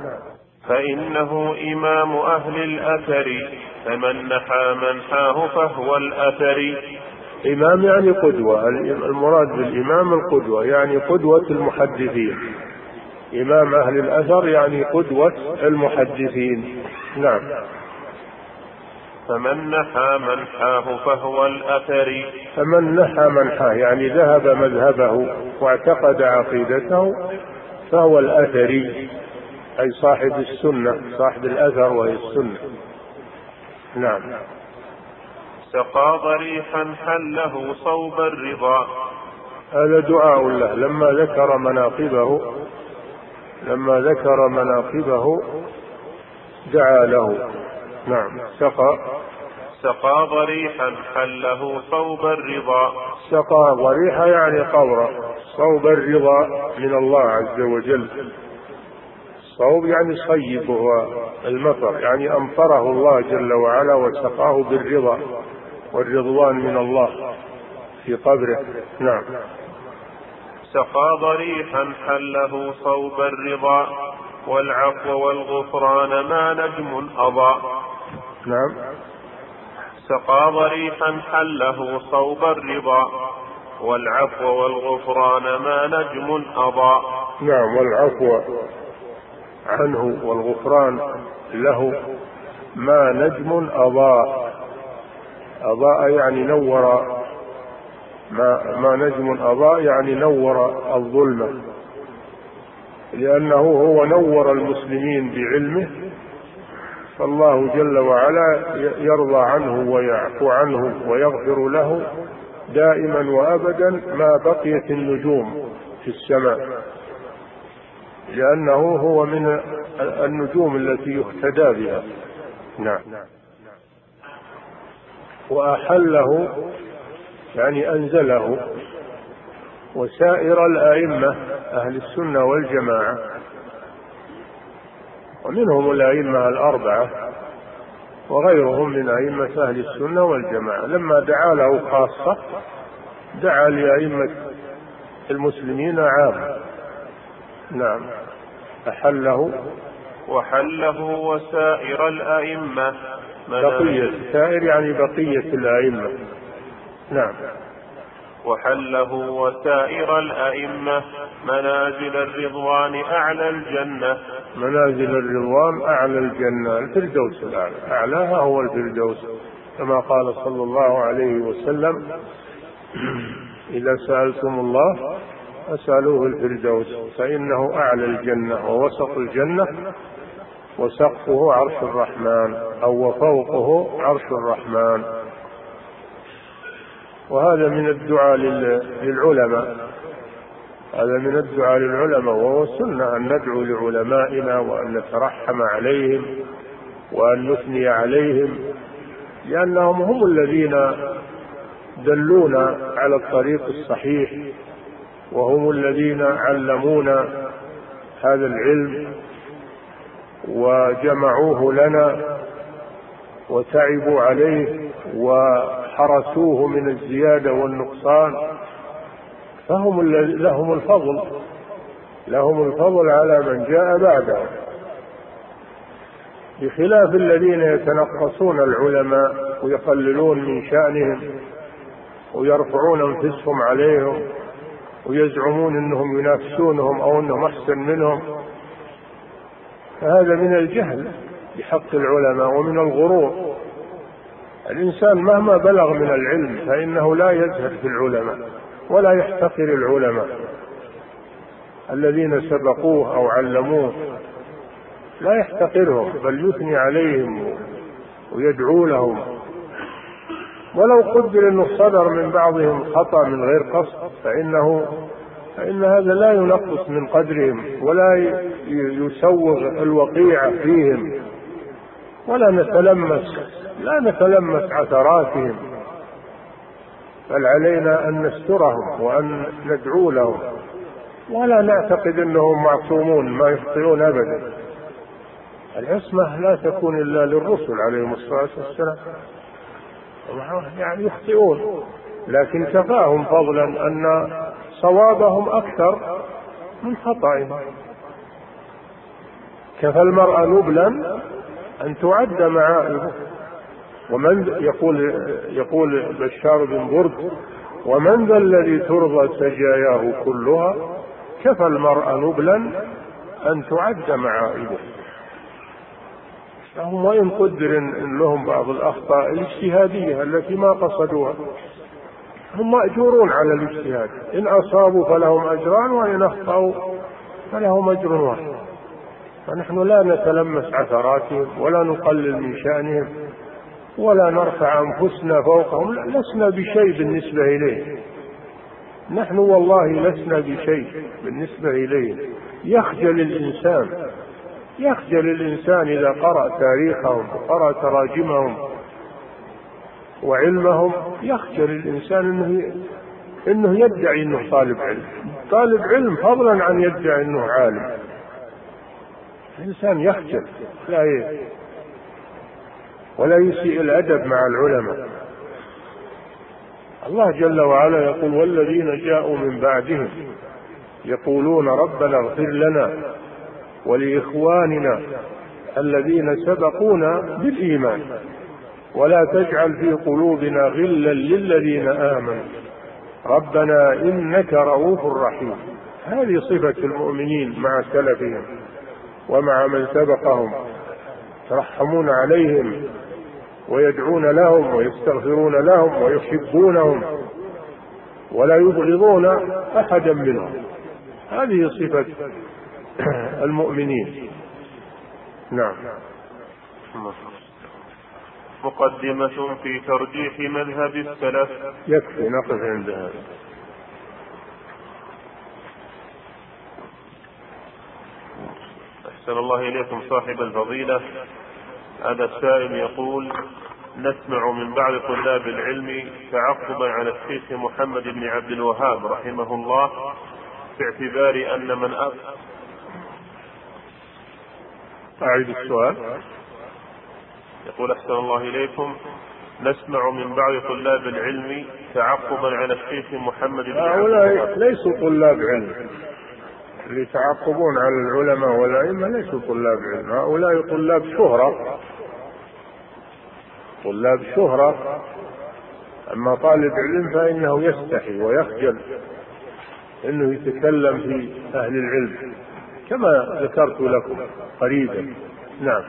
فإنه إمام أهل الأثر فمن نحى منحاه فهو الأثر. إمام يعني قدوة المراد بالإمام القدوة يعني قدوة المحدثين. إمام أهل الأثر يعني قدوة المحدثين. نعم. فمن نحى منحاه فهو الأثر. فمن نحى منحاه يعني ذهب مذهبه واعتقد عقيدته فهو الأثري أي صاحب السنة صاحب الأثر وهي السنة. نعم. سقى ضريحا حله صوب الرضا. هذا دعاء له لما ذكر مناقبه لما ذكر مناقبه دعا له. نعم. سقى. سقى ضريحا حله صوب الرضا. سقى ضريحا يعني قبر. صوب الرضا من الله عز وجل. الصوب يعني صيب هو المطر يعني أمطره الله جل وعلا وسقاه بالرضا. والرضوان من الله في قبره. نعم. سقى ضريحا حله صوب الرضا والعفو والغفران ما نجم أضاء نعم. سقى ضريحا حله صوب الرضا والعفو والغفران ما نجم أضاء نعم والعفو عنه والغفران له ما نجم أضاء أضاء يعني نور. ما, ما نجم أضاء يعني نور الظلمة لأنه هو نور المسلمين بعلمه. فالله جل وعلا يرضى عنه ويعفو عنه ويغفر له دائما وأبدا ما بقيت النجوم في السماء. لأنه هو من النجوم التي يهتدى بها. نعم. وأحله يعني أنزله. وسائر الأئمة أهل السنة والجماعة. ومنهم الأئمة الأربعة وغيرهم من أئمة أهل السنة والجماعة. لما دعا له خاصة دعا لأئمة المسلمين عامة نعم. أحله وحله وسائر الأئمة. بقية سائر يعني بقية الأئمة. نعم. وحله وسائر الأئمة منازل الرضوان أعلى الجنة. منازل الرضوان أعلى الجنة. الفردوس الأعلى أعلاها هو الفردوس. كما قال صلى الله عليه وسلم إذا سألتم الله فاسألوه الفردوس فإنه أعلى الجنة ووسط الجنة. وسقفه عرش الرحمن أو وفوقه عرش الرحمن. وهذا من الدعاء للعلماء. هذا من الدعاء للعلماء وهو السنة أن ندعو لعلمائنا وأن نترحم عليهم وأن نثني عليهم لأنهم هم الذين دلونا على الطريق الصحيح وهم الذين علمونا هذا العلم وجمعوه لنا وتعبوا عليه وحرسوه من الزيادة والنقصان فهم لهم الفضل لهم الفضل على من جاء بعدهم بخلاف الذين يتنقصون العلماء ويقللون من شأنهم ويرفعون أنفسهم عليهم ويزعمون إنهم ينافسونهم أو إنهم أحسن منهم فهذا من الجهل بحق العلماء ومن الغرور. الإنسان مهما بلغ من العلم فإنه لا يزهد في العلماء ولا يحتقر العلماء. الذين سبقوه أو علموه لا يحتقرهم بل يثني عليهم ويدعو لهم. ولو قدر أنه صدر من بعضهم خطأ من غير قصد فإنه فإن هذا لا ينقص من قدرهم ولا يسوغ الوقيعه فيهم ولا نتلمس لا نتلمس عثراتهم بل علينا أن نسترهم وأن ندعو لهم ولا نعتقد أنهم معصومون ما يخطئون ابدا. العصمة لا تكون إلا للرسل عليهم الصلاة والسلام. يعني يخطئون لكن كفاهم فضلا أن صوابهم أكثر من خطأهم. كفى المرأة نبلا أن تعد معائبه ومن يقول يقول بشار بن برد ومن ذا الذي ترضى سجاياه كلها؟ كفى المرأة نبلا أن تعد معائبه فهم وإن قدر إن لهم بعض الأخطاء الاجتهادية التي ما قصدوها. هم مأجورون على الاجتهاد. إن أصابوا فلهم أجران وإن أخطأوا فلهم أجر واحد. فنحن لا نتلمس عثراتهم ولا نقلل من شأنهم ولا نرفع أنفسنا فوقهم لسنا بشيء بالنسبة إليه. نحن والله لسنا بشيء بالنسبة إليه. يخجل الإنسان يخجل الإنسان إذا قرأ تاريخهم وقرأ تراجمهم وعلمهم يخجل الإنسان أنه أنه يدعي أنه طالب علم. طالب علم فضلا عن يدعي أنه عالم. الإنسان يخجل لا ولا يسيء الأدب مع العلماء. الله جل وعلا يقول والذين جاءوا من بعدهم يقولون ربنا اغفر لنا ولإخواننا الذين سبقونا بالإيمان. ولا تجعل في قلوبنا غلا للذين آمنوا. ربنا إنك رؤوف رحيم. هذه صفة المؤمنين مع سلفهم ومع من سبقهم. يترحمون عليهم ويدعون لهم ويستغفرون لهم ويحبونهم ولا يبغضون أحدا منهم. هذه صفة المؤمنين. نعم. مقدمة في ترجيح مذهب السلف. يكفي نقف عند هذا أحسن الله إليكم صاحب الفضيلة. هذا السائل يقول نسمع من بعض طلاب العلم تعقبا على الشيخ محمد بن عبد الوهاب رحمه الله في اعتبار أن من أب أعيد السؤال. يقول أحسن الله إليكم نسمع من بعض طلاب العلم تعقبا على الشيخ محمد بن هؤلاء ليسوا طلاب علم. اللي يتعقبون على العلماء والأئمة ليسوا طلاب علم. هؤلاء طلاب شهرة. طلاب شهرة. أما طالب علم فإنه يستحي ويخجل أنه يتكلم في أهل العلم كما ذكرت لكم قريبا. نعم.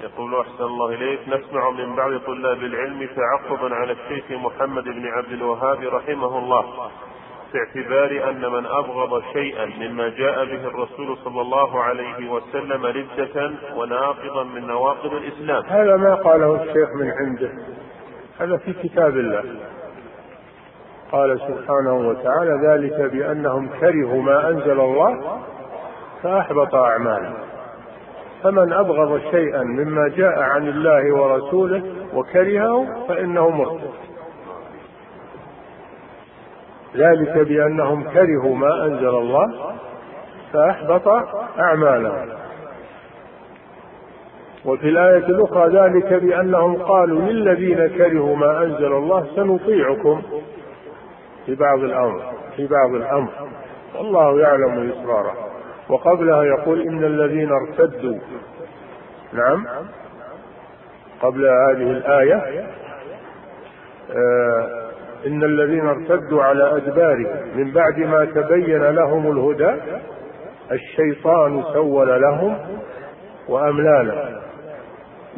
يقول أحسن الله إليك نسمع من بعض طلاب العلم تعقبا على الشيخ محمد بن عبد الوهاب رحمه الله في اعتبار أن من أبغض شيئا مما جاء به الرسول صلى الله عليه وسلم ردة وناقضا من نواقض الإسلام. هذا ما قاله الشيخ من عنده. هذا في كتاب الله. قال سبحانه وتعالى ذلك بأنهم كرهوا ما أنزل الله فأحبط أعمالهم. فمن أبغض شيئا مما جاء عن الله ورسوله وكرهه فإنه مرتد ذلك بأنهم كرهوا ما أنزل الله فأحبط أعمالهم. وفي الآية الأخرى ذلك بأنهم قالوا للذين كرهوا ما أنزل الله سنطيعكم في بعض الأمر في بعض الأمر. والله يعلم إسراره. وقبلها يقول إن الذين ارتدوا نعم قبل هذه الآية آه إن الذين ارتدوا على أدبارهم من بعد ما تبين لهم الهدى الشيطان سول لهم وأملى لهم.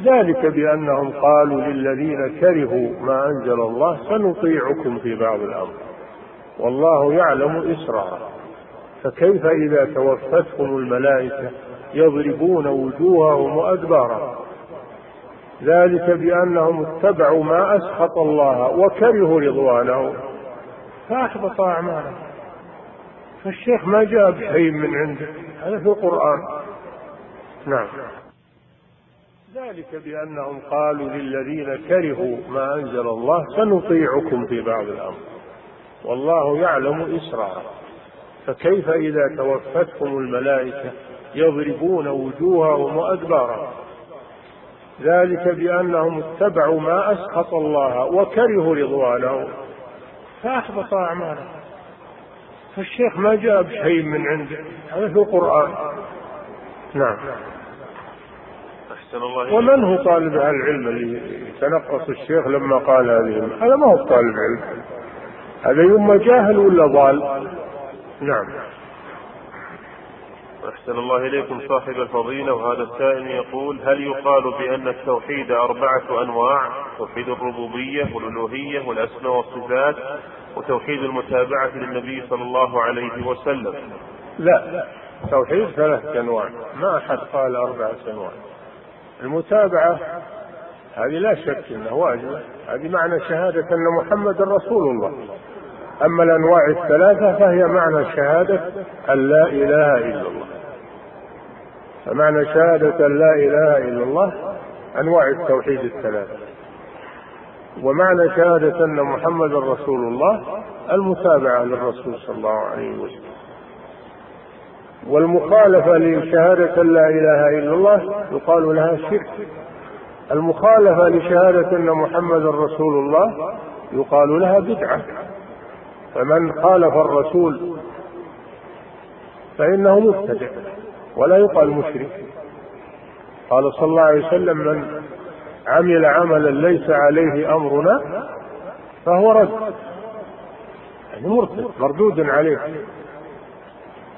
ذلك بأنهم قالوا للذين كرهوا ما أنزل الله سنطيعكم في بعض الأمر. والله يعلم إسرارا. فكيف إذا توفتهم الملائكة يضربون وجوههم وأدبارهم؟ ذلك بأنهم اتبعوا ما أسخط الله وكرهوا رضوانه. فأحبط أعمالهم فالشيخ ما جاء بشيء من عنده. هذا في القرآن. نعم. ذلك بأنهم قالوا للذين كرهوا ما أنزل الله سنطيعكم في بعض الأمر. والله يعلم إسرارا فكيف إذا توفتهم الملائكة يضربون وجوههم وأدبارهم؟ ذلك بأنهم اتبعوا ما أسخط الله وكرهوا رضوانه. فأحبط أعمالهم. فالشيخ ما جاء بشيء من عنده. هذا في القرآن. نعم. أحسن الله ومن هو طالب العلم اللي تنقص الشيخ لما قال هذه؟ هذا ما هو طالب علم. هذا يوم جاهل ولا ضال؟ نعم. أحسن الله إليكم صاحب الفضيلة وهذا السائل يقول هل يقال بأن التوحيد أربعة أنواع؟ توحيد الربوبية والألوهية والأسماء والصفات وتوحيد المتابعة للنبي صلى الله عليه وسلم. لا توحيد ثلاثة أنواع. ما أحد قال أربعة أنواع. المتابعة هذه لا شك أنها واجبة. هذه معنى شهادة أن محمد رسول الله. أما الأنواع الثلاثة فهي معنى شهادة أن لا إله إلا الله. فمعنى شهادة أن لا إله إلا الله أنواع التوحيد الثلاثة. ومعنى شهادة أن محمد رسول الله المتابعة للرسول صلى الله عليه وسلم. والمخالفة لشهادة لا إله إلا الله يقال لها شرك. المخالفة لشهادة أن محمد رسول الله يقال لها بدعة. فمن خالف الرسول فإنه مبتدع ولا يقال مشرك. قال صلى الله عليه وسلم من عمل عملا ليس عليه أمرنا فهو رد. يعني مرتد مردود عليه.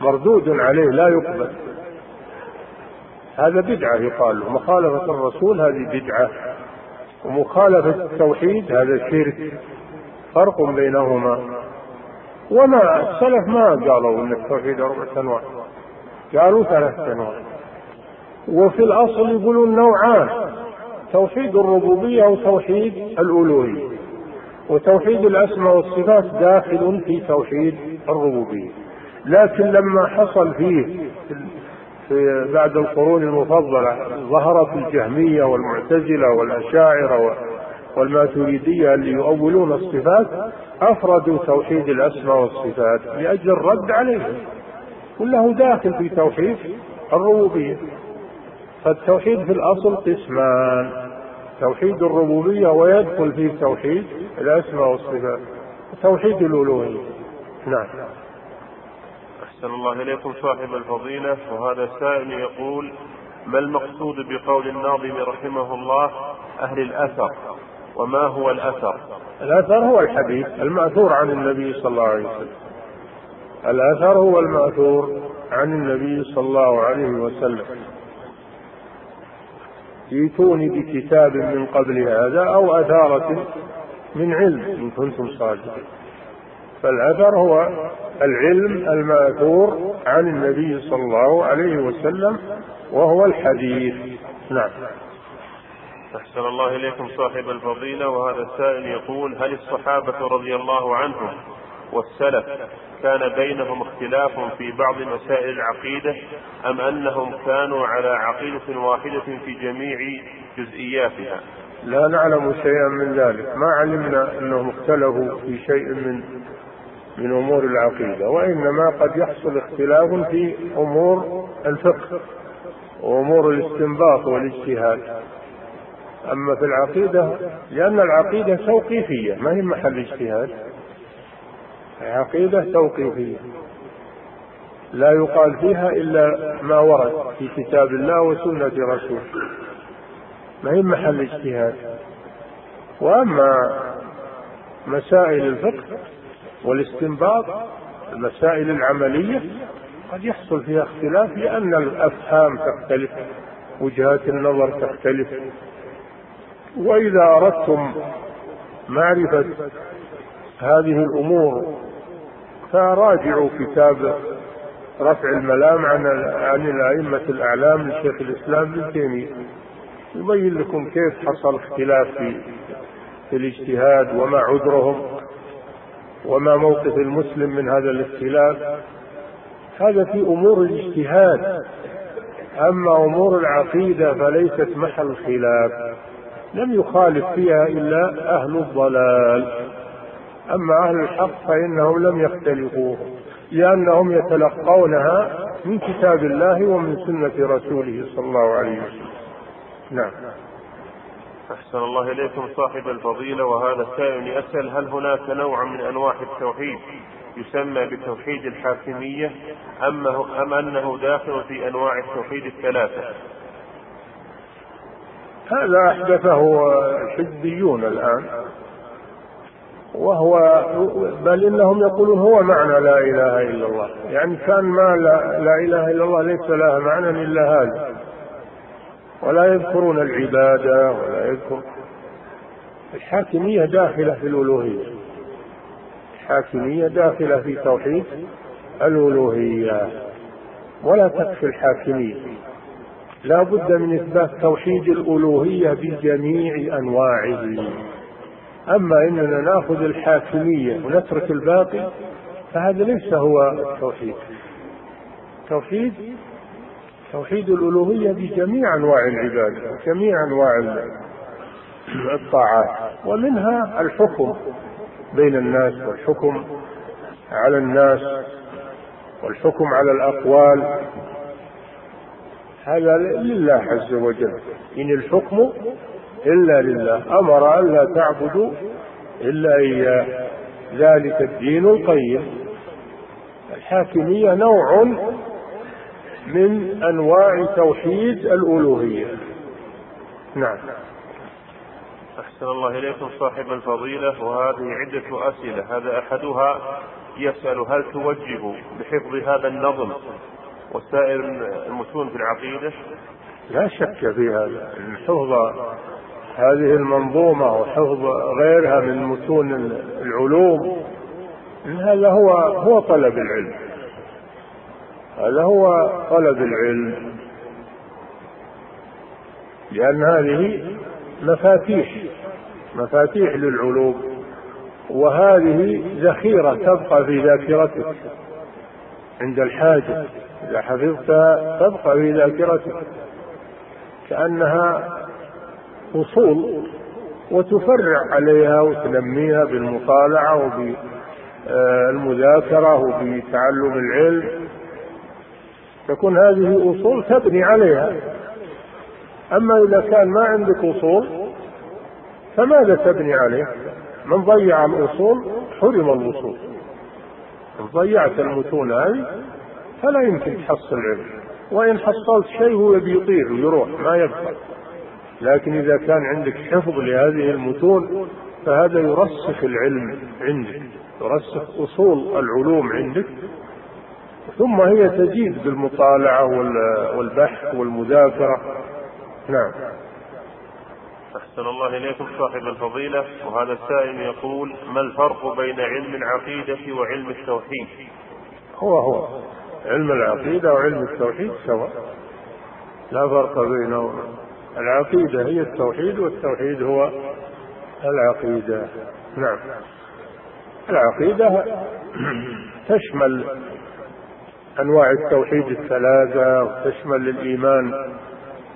مردود عليه لا يقبل. هذا بدعة يقال. مخالفة الرسول هذه بدعة. ومخالفة التوحيد هذا شرك. فرق بينهما. وما السلف ما قالوا إن التوحيد اربعة انواع قالوا ثلاثة انواع وفي الأصل يقولون نوعان توحيد الربوبية وتوحيد الألوهية. وتوحيد الأسماء والصفات داخل في توحيد الربوبية. لكن لما حصل فيه في بعد القرون المفضلة ظهرت الجهمية والمعتزلة والأشاعرة والماتريدية اللي يؤولون الصفات أفردوا توحيد الأسماء والصفات لأجل الرد عليهم كله داخل في توحيد الربوبية. فالتوحيد في الأصل قسمان توحيد الربوبية ويدخل فيه توحيد الأسماء والصفات توحيد الألوهية. نعم. أحسن الله إليكم صاحب الفضيلة. وهذا السائل يقول ما المقصود بقول الناظم رحمه الله أهل الأثر؟ وما هو الأثر؟ الأثر هو الحديث المأثور عن النبي صلى الله عليه وسلم. الأثر هو المأثور عن النبي صلى الله عليه وسلم. ائتوني بكتاب من قبل هذا أو أثارة من علم إن كنتم صادقين. فالأثر هو العلم المأثور عن النبي صلى الله عليه وسلم وهو الحديث. نعم. أحسن الله إليكم صاحب الفضيلة وهذا السائل يقول هل الصحابة رضي الله عنهم والسلف كان بينهم اختلاف في بعض مسائل العقيدة أم أنهم كانوا على عقيدة واحدة في جميع جزئياتها؟ لا نعلم شيئا من ذلك. ما علمنا أنهم اختلفوا في شيء من من أمور العقيدة وإنما قد يحصل اختلاف في أمور الفقه وأمور الاستنباط والاجتهاد. أما في العقيدة لأن العقيدة توقيفية ما هي محل اجتهاد. عقيدة توقيفية. لا يقال فيها إلا ما ورد في كتاب الله وسنة رسوله. ما هي محل اجتهاد. وأما مسائل الفقه والاستنباط المسائل العملية قد يحصل فيها اختلاف لأن الأفهام تختلف وجهات النظر تختلف. وإذا أردتم معرفة هذه الأمور فراجعوا كتاب رفع الملام عن عن الأئمة الأعلام لشيخ الإسلام ابن تيمية. يبين لكم كيف حصل اختلاف في في الاجتهاد وما عذرهم وما موقف المسلم من هذا الاختلاف. هذا في أمور الاجتهاد أما أمور العقيدة فليست محل خلاف. لم يخالف فيها إلا أهل الضلال. أما أهل الحق فإنهم لم يختلفوا لأنهم يتلقونها من كتاب الله ومن سنة رسوله صلى الله عليه وسلم. نعم. أحسن الله إليكم صاحب الفضيلة وهذا السائل يسأل هل هناك نوع من أنواع التوحيد يسمى بتوحيد الحاكمية أم, أنه داخل في أنواع التوحيد الثلاثة؟ هذا أحدثه الحزبيون الآن وهو بل إنهم يقولون هو معنى لا إله إلا الله يعني كان ما لا, لا إله إلا الله ليس لها معنى إلا هذا. ولا يذكرون العبادة ولا يذكر الحاكمية داخلة في الألوهية الحاكمية داخلة في توحيد الألوهية ولا تكفي الحاكمية. لا بد من إثبات توحيد الألوهية بجميع أنواعه. أما إننا نأخذ الحاكمية ونترك الباقي فهذا ليس هو التوحيد. توحيد توحيد الألوهية بجميع أنواع العبادة وجميع أنواع الطاعات ومنها الحكم بين الناس والحكم على الناس والحكم على الأقوال. هذا لله عز وجل. إن الحكم إلا لله. أمر ألا تعبدوا إلا إياه. ذلك الدين القيم. الحاكمية نوع من أنواع توحيد الألوهية. نعم. أحسن الله إليكم صاحب الفضيلة. وهذه عدة أسئلة. هذا أحدها يسأل هل توجه بحفظ هذا النظم وسائر المتون في العقيدة. لا شك في هذا. حفظ هذه المنظومة وحفظ غيرها من متون العلوم هذا هو هو طلب العلم. هذا هو طلب العلم. لأن هذه مفاتيح مفاتيح للعلوم وهذه ذخيرة تبقى في ذاكرتك عند الحاجة إذا حفظتها تبقى في ذاكرتك كأنها أصول وتفرع عليها وتنميها بالمطالعة وبالمذاكرة وبتعلم العلم. تكون هذه أصول تبني عليها. أما إذا كان ما عندك أصول فماذا تبني عليه؟ من ضيع الأصول حرم الوصول. ضيعت المتون هذه فلا يمكن تحصل علم وإن حصلت شيء هو بيطير ويروح ما يبقى لكن إذا كان عندك حفظ لهذه المتون فهذا يرسخ العلم عندك يرسخ أصول العلوم عندك. ثم هي تزيد بالمطالعة والبحث والمذاكرة. نعم. أحسن الله إليكم صاحب الفضيلة. وهذا السائل يقول ما الفرق بين علم العقيدة وعلم التوحيد؟ هو هو. علم العقيدة وعلم التوحيد سواء. لا فرق بينهما العقيدة هي التوحيد والتوحيد هو العقيدة. نعم. العقيدة تشمل أنواع التوحيد الثلاثة وتشمل الإيمان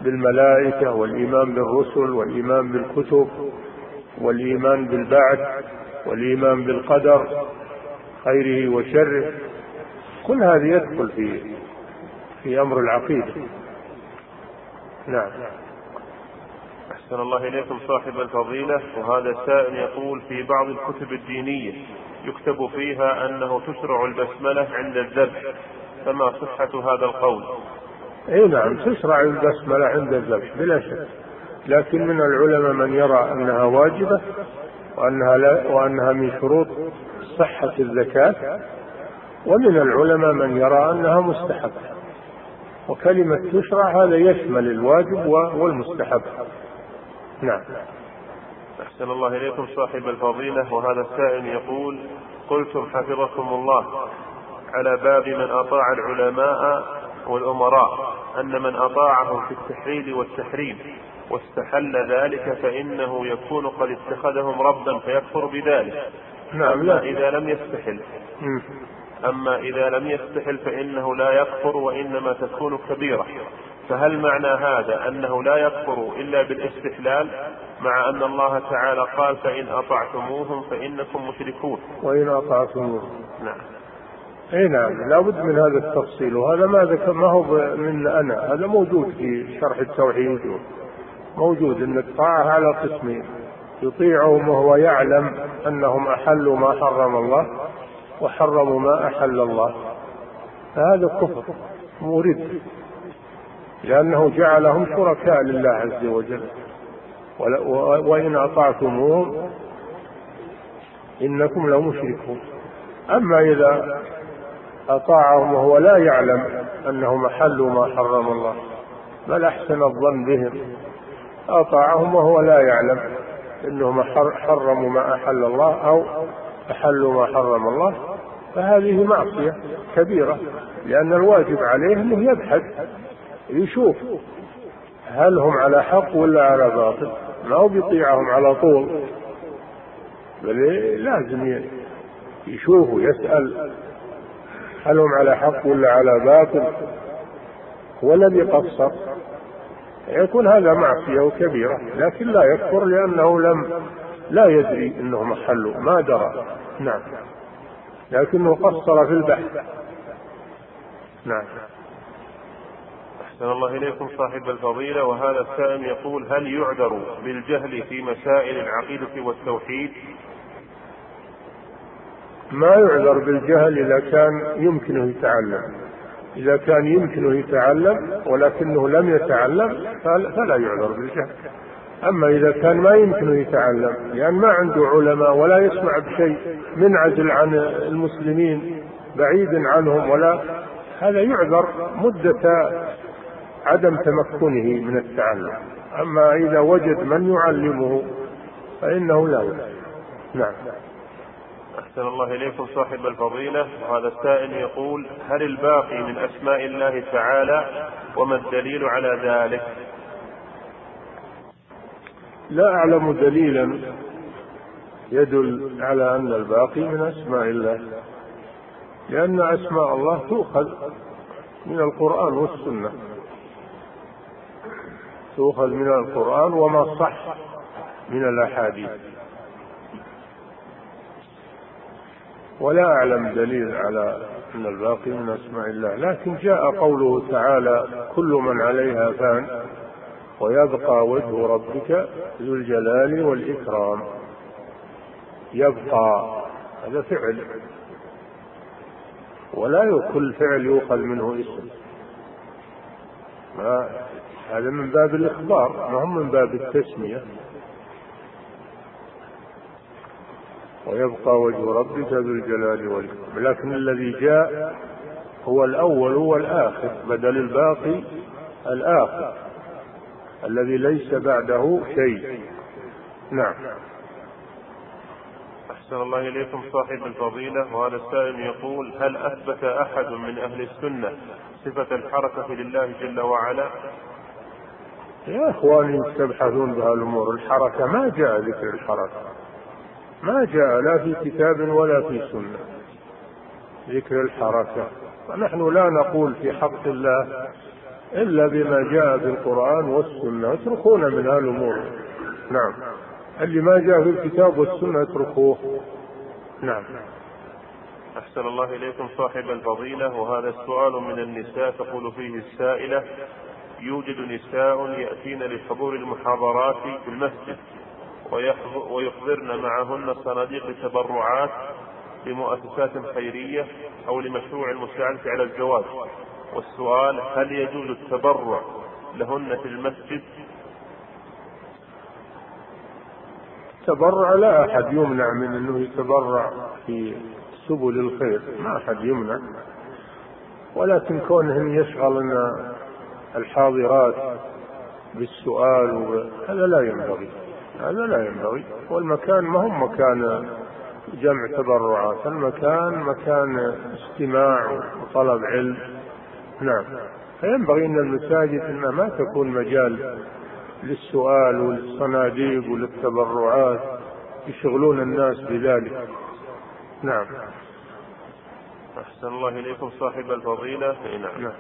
بالملائكة والإيمان بالرسل والإيمان بالكتب والإيمان بالبعث والإيمان بالقدر خيره وشره. كل هذه يدخل في في أمر العقيدة. نعم. أحسن الله إليكم صاحب الفضيلة. وهذا السائل يقول في بعض الكتب الدينية يكتب فيها أنه تشرع البسملة عند الذبح. فما صحة هذا القول؟ إي نعم تشرع البسملة عند الذبح بلا شك. لكن من العلماء من يرى أنها واجبة وأنها لا وأنها من شروط صحة الزكاة. ومن العلماء من يرى أنها مستحبة. وكلمة تشرع هذا يشمل الواجب والمستحب. نعم. أحسن الله إليكم صاحب الفضيلة وهذا السائل يقول قلتم حفظكم الله على باب من أطاع العلماء والأمراء أن من أطاعهم في التحليل والتحريم واستحل ذلك فإنه يكون قد اتخذهم ربا فيكفر بذلك. نعم أما إذا لم يستحل. أما إذا لم يستحل فإنه لا يكفر وإنما تكون كبيرة. فهل معنى هذا أنه لا يكفر إلا بالاستحلال مع أن الله تعالى قال فإن أطعتموهم فإنكم مشركون؟ وإن أطعتموهم. نعم. إي نعم لابد من هذا التفصيل. وهذا ما ذكر ما هو من أنا هذا موجود في شرح التوحيد. موجود إن الطاعة على قسمين يطيعهم وهو يعلم أنهم احلوا ما حرم الله وحرموا ما أحل الله. فهذا كفر مورد لأنه جعلهم شركاء لله عز وجل. وإن أطعتموهم إنكم لمشركون. أما إذا أطاعهم وهو لا يعلم أنهم أحلوا ما حرم الله بل أحسن الظن بهم. أطاعهم وهو لا يعلم أنهم حرموا ما أحل الله أو أحلوا ما حرم الله فهذه معصية كبيرة لأن الواجب عليه أنه يبحث يشوف هل هم على حق ولا على باطل ما هو بيطيعهم على طول. بل لازم يشوف ويسأل هل هم على حق ولا على باطل. ولم يقصر يكون هذا معصية كبيرة لكن لا يكفر لأنه لم لا يدري أنهم حلوا. ما درى. نعم. لكنه قصر في البحث. نعم. أحسن الله إليكم صاحب الفضيلة. وهذا السائل يقول هل يعذر بالجهل في مسائل العقيدة والتوحيد؟ ما يعذر بالجهل إذا كان يمكنه يتعلم. إذا كان يمكنه يتعلم ولكنه لم يتعلم فلا يعذر بالجهل. أما إذا كان ما يمكنه يتعلم لأن ما عنده علماء ولا يسمع بشيء منعزل عن المسلمين بعيد عنهم ولا هذا يعذر مدة عدم تمكنه من التعلم. أما إذا وجد من يعلمه فإنه لا نعم. أحسن الله إليكم صاحب الفضيلة. وهذا السائل يقول هل الباقي من أسماء الله تعالى وما الدليل على ذلك؟ لا أعلم دليلا يدل على أن الباقي من أسماء الله لأن أسماء الله تؤخذ من القرآن والسنة. تؤخذ من القرآن وما صح من الأحاديث. ولا أعلم دليل على أن الباقي من أسماء الله لكن جاء قوله تعالى كل من عليها فان ويبقى وجه ربك ذو الجلال والإكرام. يبقى هذا فعل. ولا كل فعل يؤخذ منه اسم. ما هذا من باب الإخبار ما هم من باب التسمية. ويبقى وجه ربك ذو الجلال والإكرام. لكن الذي جاء هو الأول هو الآخر بدل الباقي الآخر. الذي ليس بعده شيء. نعم. أحسن الله إليكم صاحب الفضيلة وهذا السائل يقول هل أثبت أحد من أهل السنة صفة الحركة لله جل وعلا؟ يا إخواني تبحثون بهالأمور الحركة ما جاء ذكر الحركة. ما جاء لا في كتاب ولا في سنة ذكر الحركة. ونحن لا نقول في حق الله إلا بما جاء في القرآن والسنة اتركونا من هالأمور نعم. اللي ما جاء في الكتاب والسنة اتركوه. نعم. أحسن الله إليكم صاحب الفضيلة وهذا السؤال من النساء تقول فيه السائلة يوجد نساء يأتين لحضور المحاضرات في المسجد ويحضرن معهن صناديق تبرعات لمؤسسات خيرية أو لمشروع المساعدة على الزواج. والسؤال هل يجوز التبرع لهن في المسجد؟ تبرع لا أحد يمنع من أنه يتبرع في سبل الخير ما أحد يمنع. ولكن كونهن يشغلن الحاضرات بالسؤال هذا لا ينبغي هذا لا ينبغي. والمكان ما هو مكان جمع تبرعات المكان مكان استماع وطلب علم. نعم. فينبغي إن المساجد انها ما تكون مجال للسؤال وللصناديق وللتبرعات يشغلون الناس بذلك. نعم. أحسن الله إليكم صاحب الفضيلة. نعم. نعم,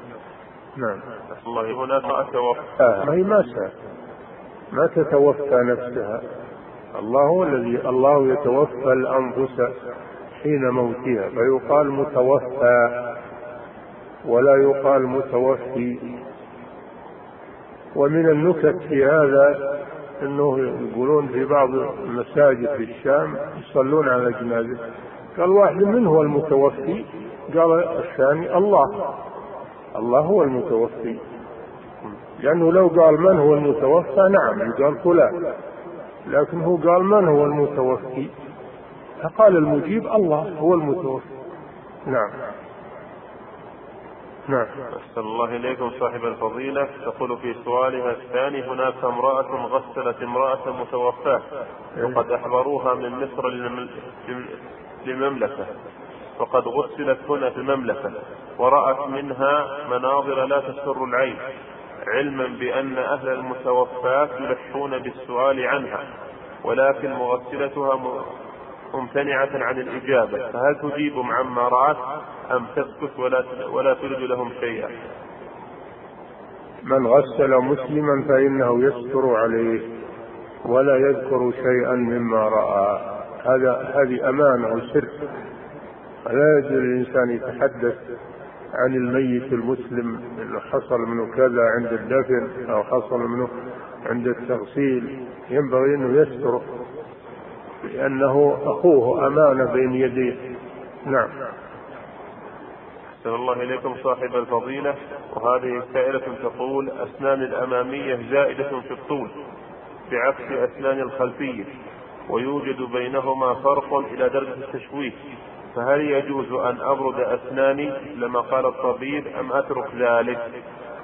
نعم. الله هناك أتوفى. آه. ما هي ما ما تتوفى نفسها. الله هو الذي الله يتوفى الأنفس حين موتها فيقال متوفى. ولا يقال متوفي. ومن النكت في هذا أنه يقولون في بعض المساجد في الشام يصلون على جنازة. قال واحد من هو المتوفي؟ قال الثاني الله. الله هو المتوفي. لأنه لو قال من هو المتوفى؟ نعم يقال فلان. لكن هو قال من هو المتوفي؟ فقال المجيب الله هو المتوفي. نعم. نعم. أحسن الله إليكم صاحب الفضيلة. تقول في سؤالها الثاني هناك امرأة غسلت امرأة متوفاة وقد أحضروها من مصر للمملكة. وقد غسلت هنا في المملكة ورأت منها مناظر لا تسر العين علما بأن أهل المتوفاة يلحون بالسؤال عنها ولكن مغسلتها ممتنعة عن الإجابة فهل تجيب عما رأت أم تسكت ولا ولا ترد لهم شيئا؟ من غسل مسلما فإنه يستر عليه ولا يذكر شيئا مما رأى. هذا هذه أمانة وسر لا يجوز للإنسان يتحدث عن الميت المسلم انه حصل منه كذا عند الدفن أو حصل منه عند التغسيل. ينبغي أنه يستر. لأنه أخوه امانه بين يديه. نعم. أحسن الله إليكم صاحب الفضيلة. وهذه سائلة تقول أسنان الأمامية زائدة في الطول بعكس أسنان الخلفية ويوجد بينهما فرق إلى درجة التشويه. فهل يجوز أن أبرد أسناني لما قال الطبيب أم أترك ذلك؟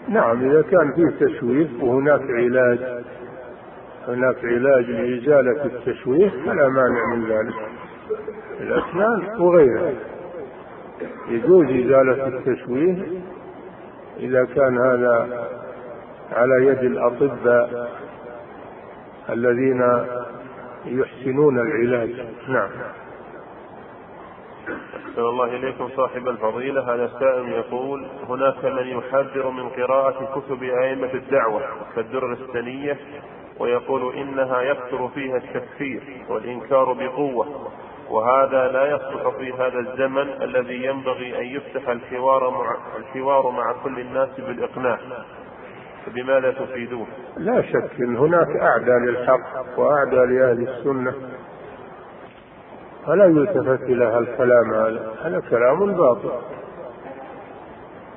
نعم إذا كان فيه تشويه وهناك علاج. هناك علاج لإزالة التشويه فلا مانع من ذلك. الأسنان وغيرها. يجوز إزالة التشويه إذا كان هذا على يد الأطباء الذين يحسنون العلاج. نعم. أحسن الله إليكم صاحب الفضيلة. هذا السائل يقول هناك من يحذر من قراءة كتب أئمة الدعوة كالدر السنية ويقول إنها يكثر فيها التكفير والإنكار بقوة وهذا لا يصلح في هذا الزمن الذي ينبغي أن يفتح الحوار مع الحوار مع كل الناس بالإقناع. بماذا تفيدون؟ لا شك أن هناك أعدى للحق وأعدى لأهل السنة. فلا يلتفت إلى هالكلام هذا هذا كلام باطل.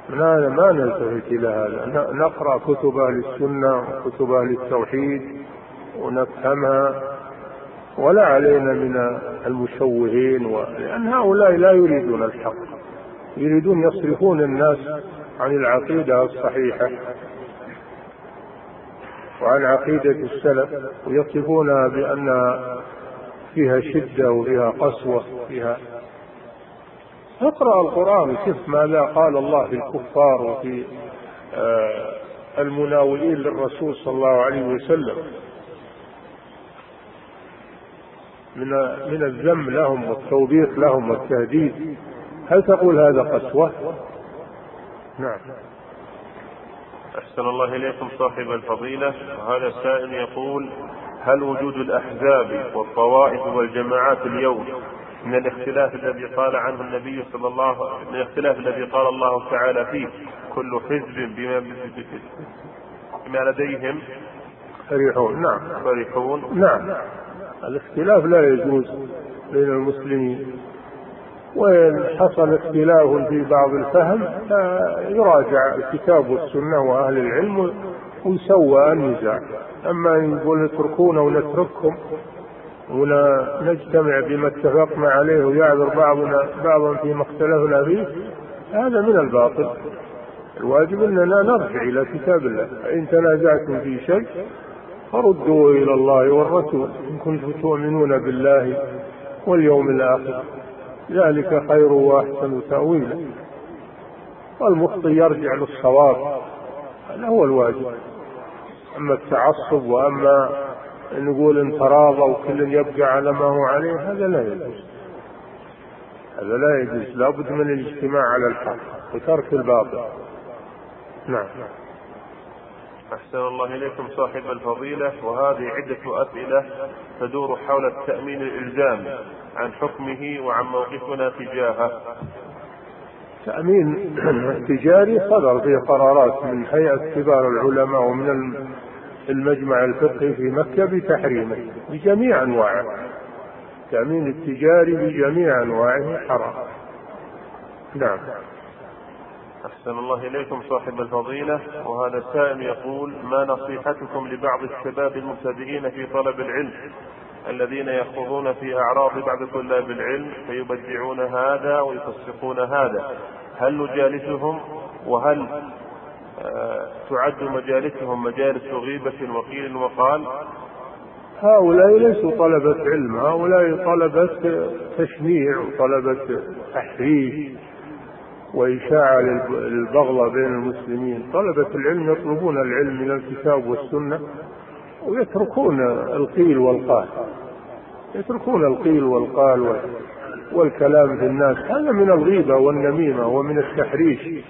ما ما نلتفت إلى هذا. نقرأ كتب أهل السنة وكتب أهل التوحيد ونفهمها. ولا علينا من المشوهين و... لأن هؤلاء لا يريدون الحق. يريدون يصرفون الناس عن العقيدة الصحيحة وعن عقيدة السلف ويصفونها بأن فيها شدة وفيها قسوة فيها اقرأ القرآن. وشوف ماذا قال الله في الكفار وفي آه، المناولين للرسول صلى الله عليه وسلم. من من الذم لهم والتوبيخ لهم والتهديد. هل تقول هذا قسوة؟ نعم. أحسن الله إليكم صاحب الفضيلة. وهذا السائل يقول هل وجود الأحزاب والطوائف والجماعات اليوم من الاختلاف الذي قال عنه النبي صلى الله من الاختلاف الذي قال الله تعالى فيه كل حزب بما بما لديهم فرحون. نعم. فرحون. نعم. الاختلاف لا يجوز بين المسلمين. وإن حصل اختلاف في بعض الفهم فيراجع الكتاب والسنة وأهل العلم ويسوى النزاع. أما أن يقول اتركونا ونترككم ونجتمع بما اتفقنا عليه ويعذر بعضنا بعضا فيما اختلفنا فيه هذا من الباطل. الواجب إننا نرجع إلى كتاب الله. فان تنازعتم في شيء فردوا إلى الله والرسول. إن كنتم تؤمنون بالله واليوم الآخر ذلك خير وأحسن تأويلا. والمخطي يرجع للصواب. هذا هو الواجب. أما التعصب وأما نقول إن تراضى وكل يبقى على ما هو عليه هذا لا يجوز. هذا لا يجوز. لابد من الاجتماع على الحق وترك الباطل. نعم. أحسن الله إليكم صاحب الفضيلة. وهذه عدة أسئلة تدور حول التأمين الإلزامي عن حكمه وعن موقفنا تجاهه تأمين تجاري صدر فيه قرارات من هيئة كبار العلماء ومن المجمع الفقهي في مكة بتحريمه بجميع أنواعه. التأمين التجاري بجميع أنواعه حرام. نعم. أحسن الله إليكم صاحب الفضيلة. وهذا السائل يقول ما نصيحتكم لبعض الشباب المبتدئين في طلب العلم الذين يخوضون في أعراض بعض طلاب العلم فيبدعون هذا ويفسقون هذا؟ هل نجالسهم؟ وهل تعد مجالسهم مجالس غيبة وقيل وقال. هؤلاء ليسوا طلبة علم هؤلاء طلبة تشنيع وطلبة تحريف وإشاعة للبغضة بين المسلمين. طلبة العلم يطلبون العلم من الكتاب والسنة ويتركون القيل والقال. يتركون القيل والقال والكلام في الناس. هذا من الغيبة والنميمة ومن التحريش.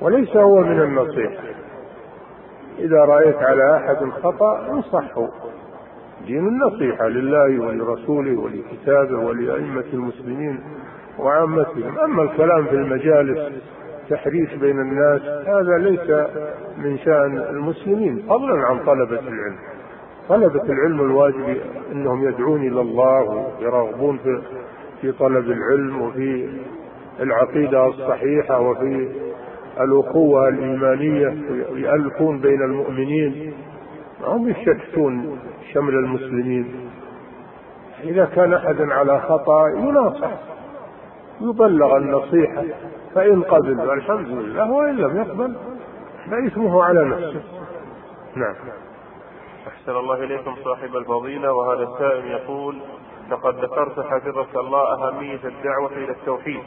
وليس هو من النصيحة إذا رأيت على أحد خطأ انصحه. دين النصيحة لله ولرسوله ولكتابه ولأئمة المسلمين وعامتهم. أما الكلام في المجالس تحريش بين الناس هذا ليس من شأن المسلمين فضلا عن طلبة العلم. طلبة العلم الواجب أنهم يدعون إلى الله ويرغبون في طلب العلم وفي العقيدة الصحيحة وفي الأخوة الإيمانية يألفون بين المؤمنين. هم يشتتون شمل المسلمين. إذا كان أحد على خطأ يناصح يبلغ النصيحة فإن قبل فالحمد لله وإن لم يقبل فإثمه على نفسه. نعم. أحسن الله إليكم صاحب الفضيلة وهذا السائل يقول لقد ذكرت حفظك الله أهمية الدعوة إلى التوحيد.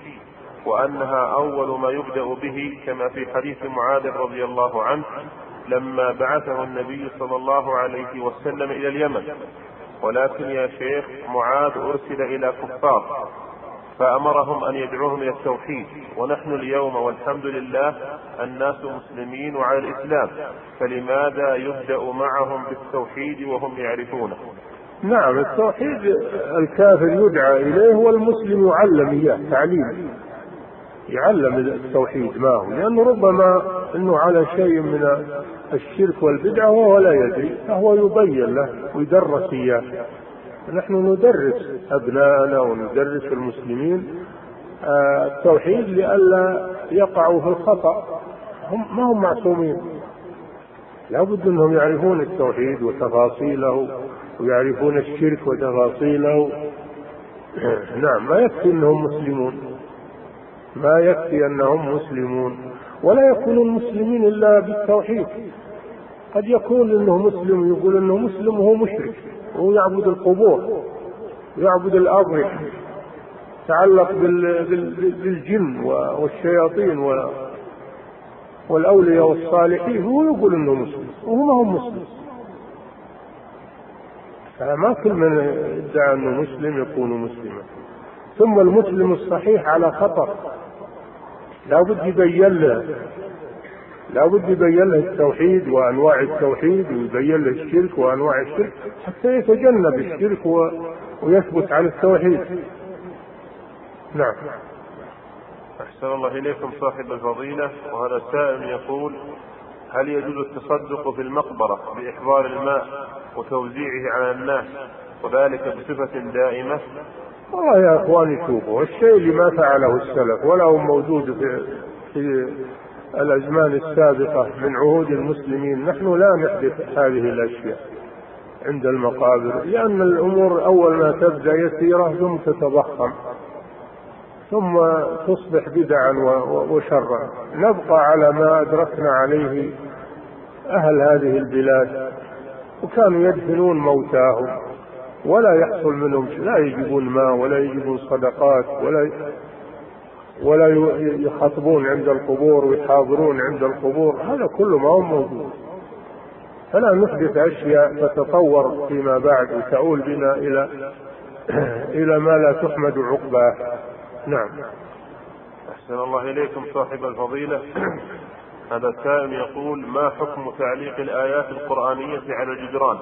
وأنها أول ما يبدأ به كما في حديث معاذ رضي الله عنه لما بعثه النبي صلى الله عليه وسلم إلى اليمن. ولكن يا شيخ معاذ أرسل إلى كفار فأمرهم أن يدعوهم إلى التوحيد. ونحن اليوم والحمد لله الناس مسلمين وعلى الإسلام فلماذا يبدأ معهم بالتوحيد وهم يعرفونه؟ نعم التوحيد الكافر يدعى إليه والمسلم يعلم إياه تعليم يعلم التوحيد ما هو. لأنه ربما أنه على شيء من الشرك والبدعة وهو لا يدري فهو يبين له ويدرس إياه. نحن ندرس أبناءنا وندرس المسلمين آه، التوحيد لئلا يقعوا في الخطأ. هم ما هم معصومين. لابد إنهم يعرفون التوحيد وتفاصيله ويعرفون الشرك وتفاصيله. نعم ما يكفي إنهم مسلمون. ما يكفي أنهم مسلمون. ولا يكونون مسلمين إلا بالتوحيد. قد يكون إنه مسلم يقول إنه مسلم وهو مشرك وهو يعبد القبور يعبد الأضرحة تعلق بالجن والشياطين والأولياء والصالحين هو يقول إنه مسلم وهو ما هو مسلم. فما كل من ادعى إنه مسلم يكون مسلما. ثم المسلم الصحيح على خطر. لا بد يبين له لا بد يبين له التوحيد وأنواع التوحيد ويبين له الشرك وأنواع الشرك حتى يتجنب الشرك ويثبت على التوحيد. نعم. أحسن الله إليكم صاحب الفضيلة. وهذا سائل يقول هل يجوز التصدق في المقبرة بإحضار الماء وتوزيعه على الناس وذلك بصفة دائمة؟ والله يا إخواني شوفوا الشيء اللي ما فعله السلف ولا هو موجود في في الأزمان السابقة من عهود المسلمين نحن لا نحدث هذه الأشياء عند المقابر لأن الأمور أول ما تبدأ يسيرة ثم تتضخم ثم تصبح بدعا وشرا. نبقى على ما أدركنا عليه أهل هذه البلاد وكانوا يدفنون موتاهم. ولا يحصل منهم لا يجيبون ماء ولا يجيبون صدقات ولا ولا يخطبون عند القبور ويحاضرون عند القبور. هذا كله ما هو موجود. فلا نحدث أشياء تتطور فيما بعد وتؤول بنا إلى إلى ما لا تحمد عقباه. نعم. أحسن الله إليكم صاحب الفضيلة. هذا السائل يقول ما حكم تعليق الآيات القرآنية على الجدران؟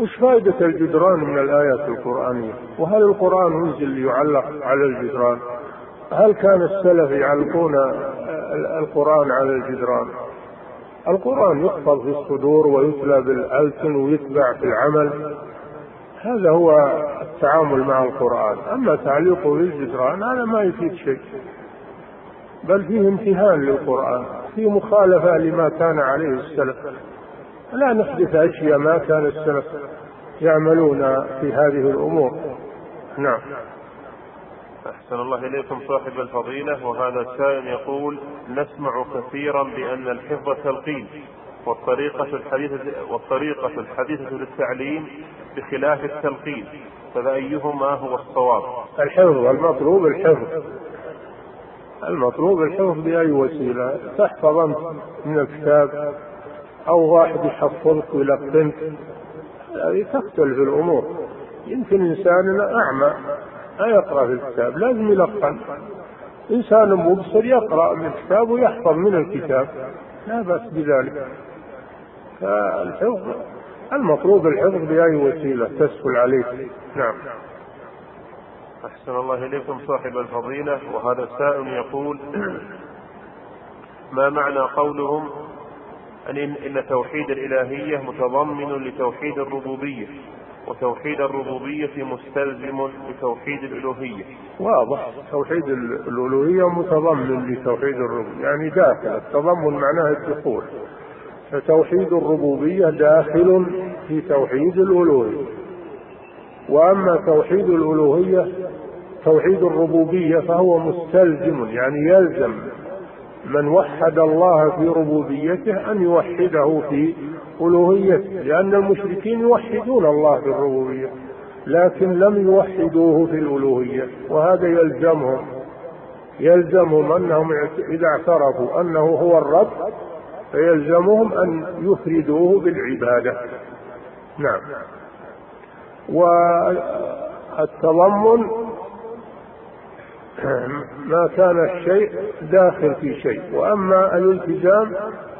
وش فائدة الجدران من الآيات القرآنية؟ وهل القرآن أنزل ليعلق على الجدران؟ هل كان السلف يعلقون القرآن على الجدران؟ القرآن يحفظ في الصدور ويتلى بالألسن ويتبع في العمل. هذا هو التعامل مع القرآن. أما تعليقه للجدران هذا ما يفيد شيء. بل فيه امتهان للقرآن فيه مخالفة لما كان عليه السلف. لا نحدث أشياء ما كان السلف يعملون في هذه الأمور. نعم. أحسن الله إليكم صاحب الفضيلة وهذا السائل يقول نسمع كثيرا بأن الحفظ تلقين والطريقة الحديثة والطريقة الحديثة للتعليم بخلاف التلقين فأيهما هو الصواب؟ الحفظ المطلوب الحفظ. المطلوب الحفظ بأي وسيلة؟ تحفظ من الكتاب أو واحد يحفظك ويلقنك هذه تختلف الأمور. يمكن إنسان أعمى لا يقرأ في الكتاب لازم يلقن. إنسان مبصر يقرأ من الكتاب ويحفظ من الكتاب. لا بأس بذلك. فالحفظ المطلوب الحفظ بأي وسيلة تسهل عليك. نعم. أحسن الله إليكم صاحب الفضيلة. وهذا السائل يقول ما معنى قولهم أن إن توحيد الإلهية متضمن لتوحيد الربوبية وتوحيد الربوبية مستلزم لتوحيد الألوهية. واضح. توحيد الألوهية متضمن لتوحيد الربوبية يعني داخل. التضمن معناه الدخول. فتوحيد الربوبية داخل في توحيد الألوهية. وأما توحيد الألوهية توحيد الربوبية فهو مستلزم يعني يلزم من وحد الله في ربوبيته أن يوحده في ألوهيته لأن المشركين يوحدون الله في الربوبية لكن لم يوحدوه في الألوهية وهذا يلزمهم يلزمهم أنهم إذا اعترفوا أنه هو الرب فيلزمهم أن يفردوه بالعبادة. نعم. والتضمن ما كان الشيء داخل في شيء. وأما الالتزام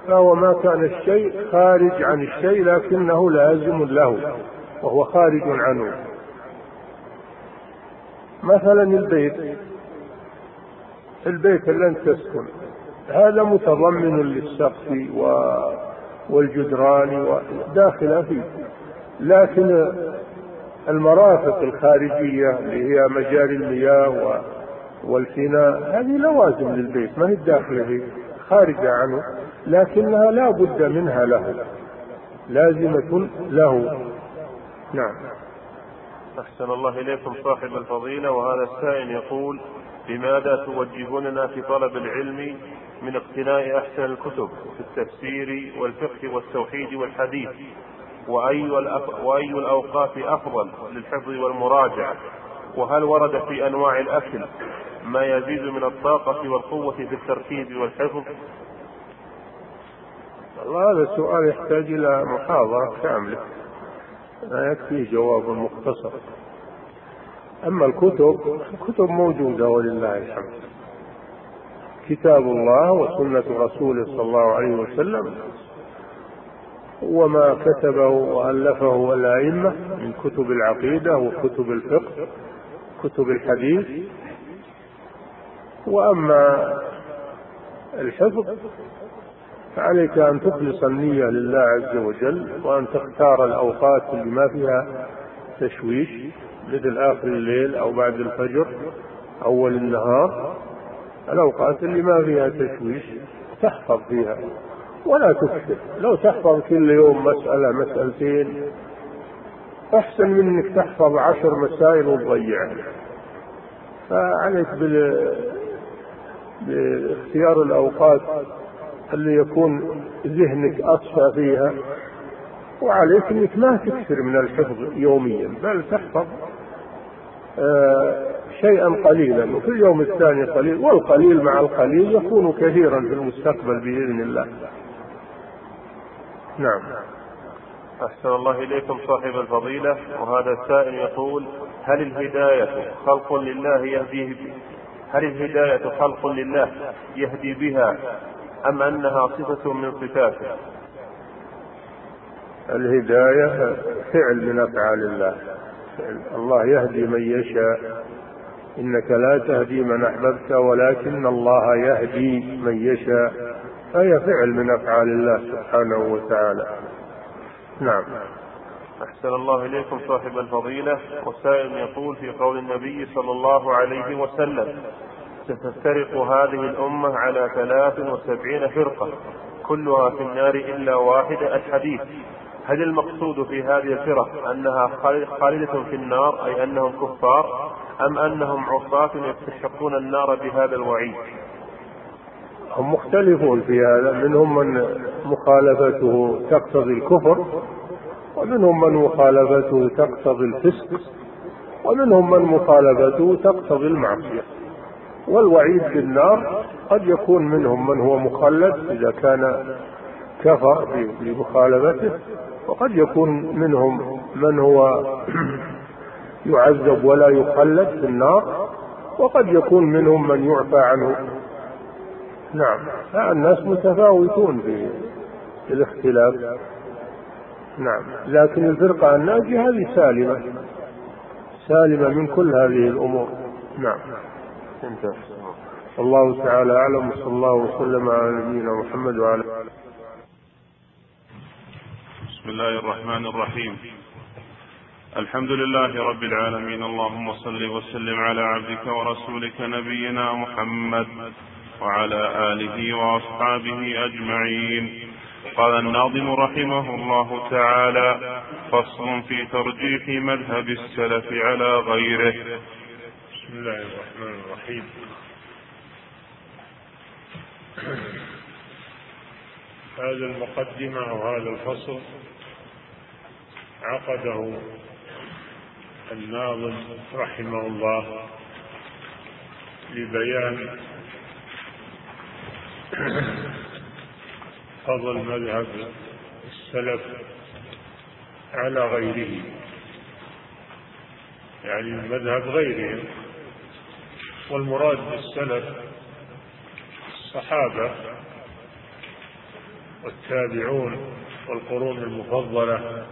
فهو ما كان الشيء خارج عن الشيء لكنه لازم له وهو خارج عنه. مثلا البيت. البيت اللي انت تسكن. هذا متضمن للسقف والجدران داخل فيه. لكن المرافق الخارجية اللي هي مجاري المياه والفناء هذه لوازم للبيت ما هي داخله فيه خارجة عنه لكنها لا بد منها له لازمة له. نعم. أحسن الله إليكم صاحب الفضيلة وهذا السائل يقول بماذا توجهوننا في طلب العلم من اقتناء أحسن الكتب في التفسير والفقه والتوحيد والحديث؟ وأي, وأي الأوقات أفضل للحفظ والمراجعة؟ وهل ورد في أنواع الأكل ما يزيد من الطاقة والقوة في التركيب والحفظ. والله هذا السؤال يحتاج إلى محاضرة كاملة. لا يكفي جواب مختصر. أما الكتب الكتب موجودة ولله الحمد. كتاب الله وسنة رسوله صلى الله عليه وسلم. وما كتبه وألفه الأئمة من كتب العقيدة وكتب الفقه كتب الحديث. وأما الحفظ فعليك أن تخلص النية لله عز وجل وأن تختار الأوقات اللي ما فيها تشويش مثل آخر الليل أو بعد الفجر أول النهار. الأوقات اللي ما فيها تشويش تحفظ فيها. ولا تكثر لو تحفظ كل يوم مسألة مسألتين أحسن من أنك تحفظ عشر مسائل وتضيعها. فعليك باختيار الأوقات اللي يكون ذهنك أصفى فيها وعليك أنك ما تكثر من الحفظ يوميا بل تحفظ آه شيئا قليلا وفي اليوم الثاني قليل والقليل مع القليل يكون كثيرا في المستقبل بإذن الله. نعم. أحسن الله إليكم صاحب الفضيلة وهذا السائل يقول هل الهداية خلق لله يهديه؟ هل الهداية خلق لله يهدي بها أم أنها صفة من صفاته؟ الهداية فعل من أفعال الله. الله يهدي من يشاء. إنك لا تهدي من أحببت ولكن الله يهدي من يشاء. فهي فعل من أفعال الله سبحانه وتعالى. نعم. أحسن الله إليكم صاحب الفضيلة. وسائل يقول في قول النبي صلى الله عليه وسلم ستفترق هذه الأمة على ثلاث وسبعين فرقة كلها في النار إلا واحدة. الحديث. هل المقصود في هذه الفرق أنها خالدة في النار أي أنهم كفار أم أنهم عصاة يستحقون النار بهذا الوعيد؟ هم مختلفون في هذا. منهم من مخالفته تقتضي الكفر ومنهم من مخالفته تقتضي الفسق ومنهم من مخالفته تقتضي المعصية. والوعيد بالنار قد يكون منهم من هو مخلد إذا كان كفر بمخالفته وقد يكون منهم من هو يعذب ولا يخلد في النار وقد يكون منهم من يعفى عنه. نعم الناس متفاوتون في الاختلاف. نعم. لكن الفرقة الناجية هذه سالمة. سالمة من كل هذه الأمور. نعم. انتهى. الله تعالى أعلم. وصلى الله وسلم على نبينا محمد وعلى بسم الله الرحمن الرحيم. الحمد لله رب العالمين. اللهم صل وسلم على عبدك ورسولك نبينا محمد وعلى آله وأصحابه أجمعين. قال الناظم رحمه الله تعالى فصل في ترجيح مذهب السلف على غيره. بسم الله الرحمن الرحيم. هذا المقدمة أو هذا الفصل عقده الناظم رحمه الله لبيان فضل مذهب السلف على غيره. يعني مذهب غيرهم. والمراد بالسلف الصحابة والتابعون والقرون المفضلة.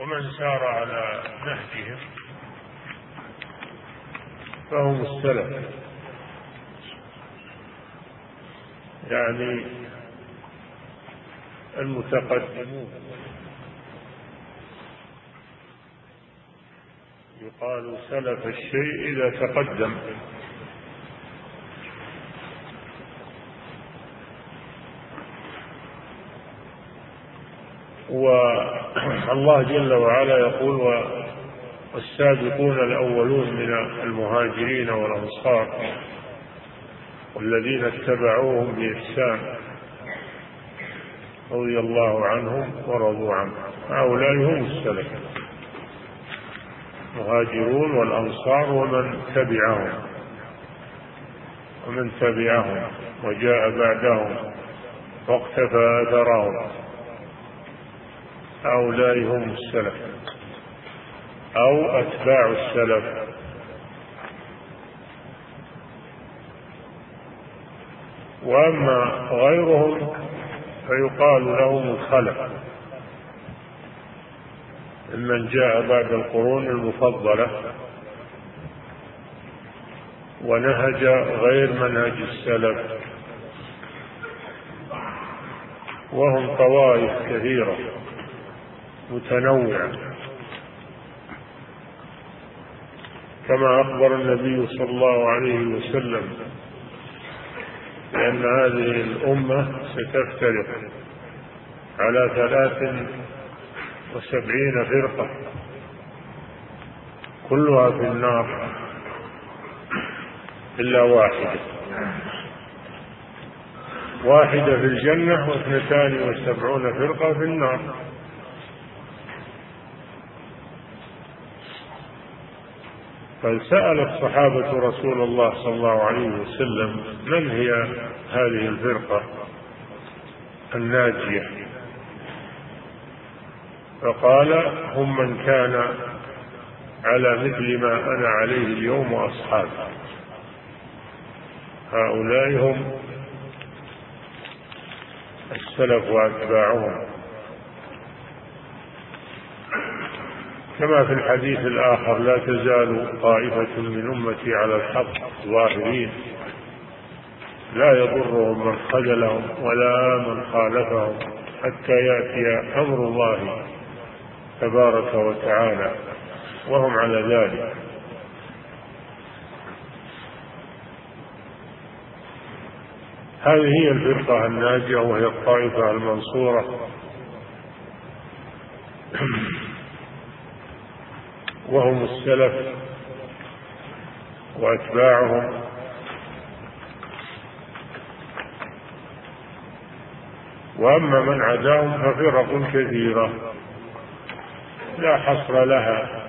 ومن سار على نهجهم فهم السلف. يعني المتقدمون يقال سلف الشيء إذا تقدم. والله جل وعلا يقول والسابقون الأولون من المهاجرين والأنصار. والذين اتبعوهم بإحسان رضي الله عنهم ورضوا عنه. هؤلاء هم السلف. المهاجرون والأنصار ومن تبعهم. ومن تبعهم. وجاء بعدهم. واقتفى أثرهم هؤلاء هم السلف. أو أتباع السلف. وأما غيرهم فيقال لهم الخلف. ممن جاء بعد القرون المفضلة ونهج غير منهج السلف. وهم طوائف كثيرة متنوعة. كما أخبر النبي صلى الله عليه وسلم بأن هذه الأمة ستفترق على ثلاث وسبعين فرقة كلها في النار إلا واحدة. واحدة في الجنة واثنتان وسبعون فرقة في النار. فسأل الصحابة رسول الله صلى الله عليه وسلم من هي هذه الفرقة الناجية؟ فقال هم من كان على مثل ما أنا عليه اليوم وأصحابي هؤلاء هم السلف وأتباعهم. كما في الحديث الآخر لا تزال طائفة من أمتي على الحق ظاهرين. لا يضرهم من خذلهم ولا من خالفهم حتى يأتي أمر الله تبارك وتعالى وهم على ذلك. هذه هي الفرقة الناجية وهي الطائفة المنصورة. وهم السلف وأتباعهم. وأما من عداهم ففرق كثيرة لا حصر لها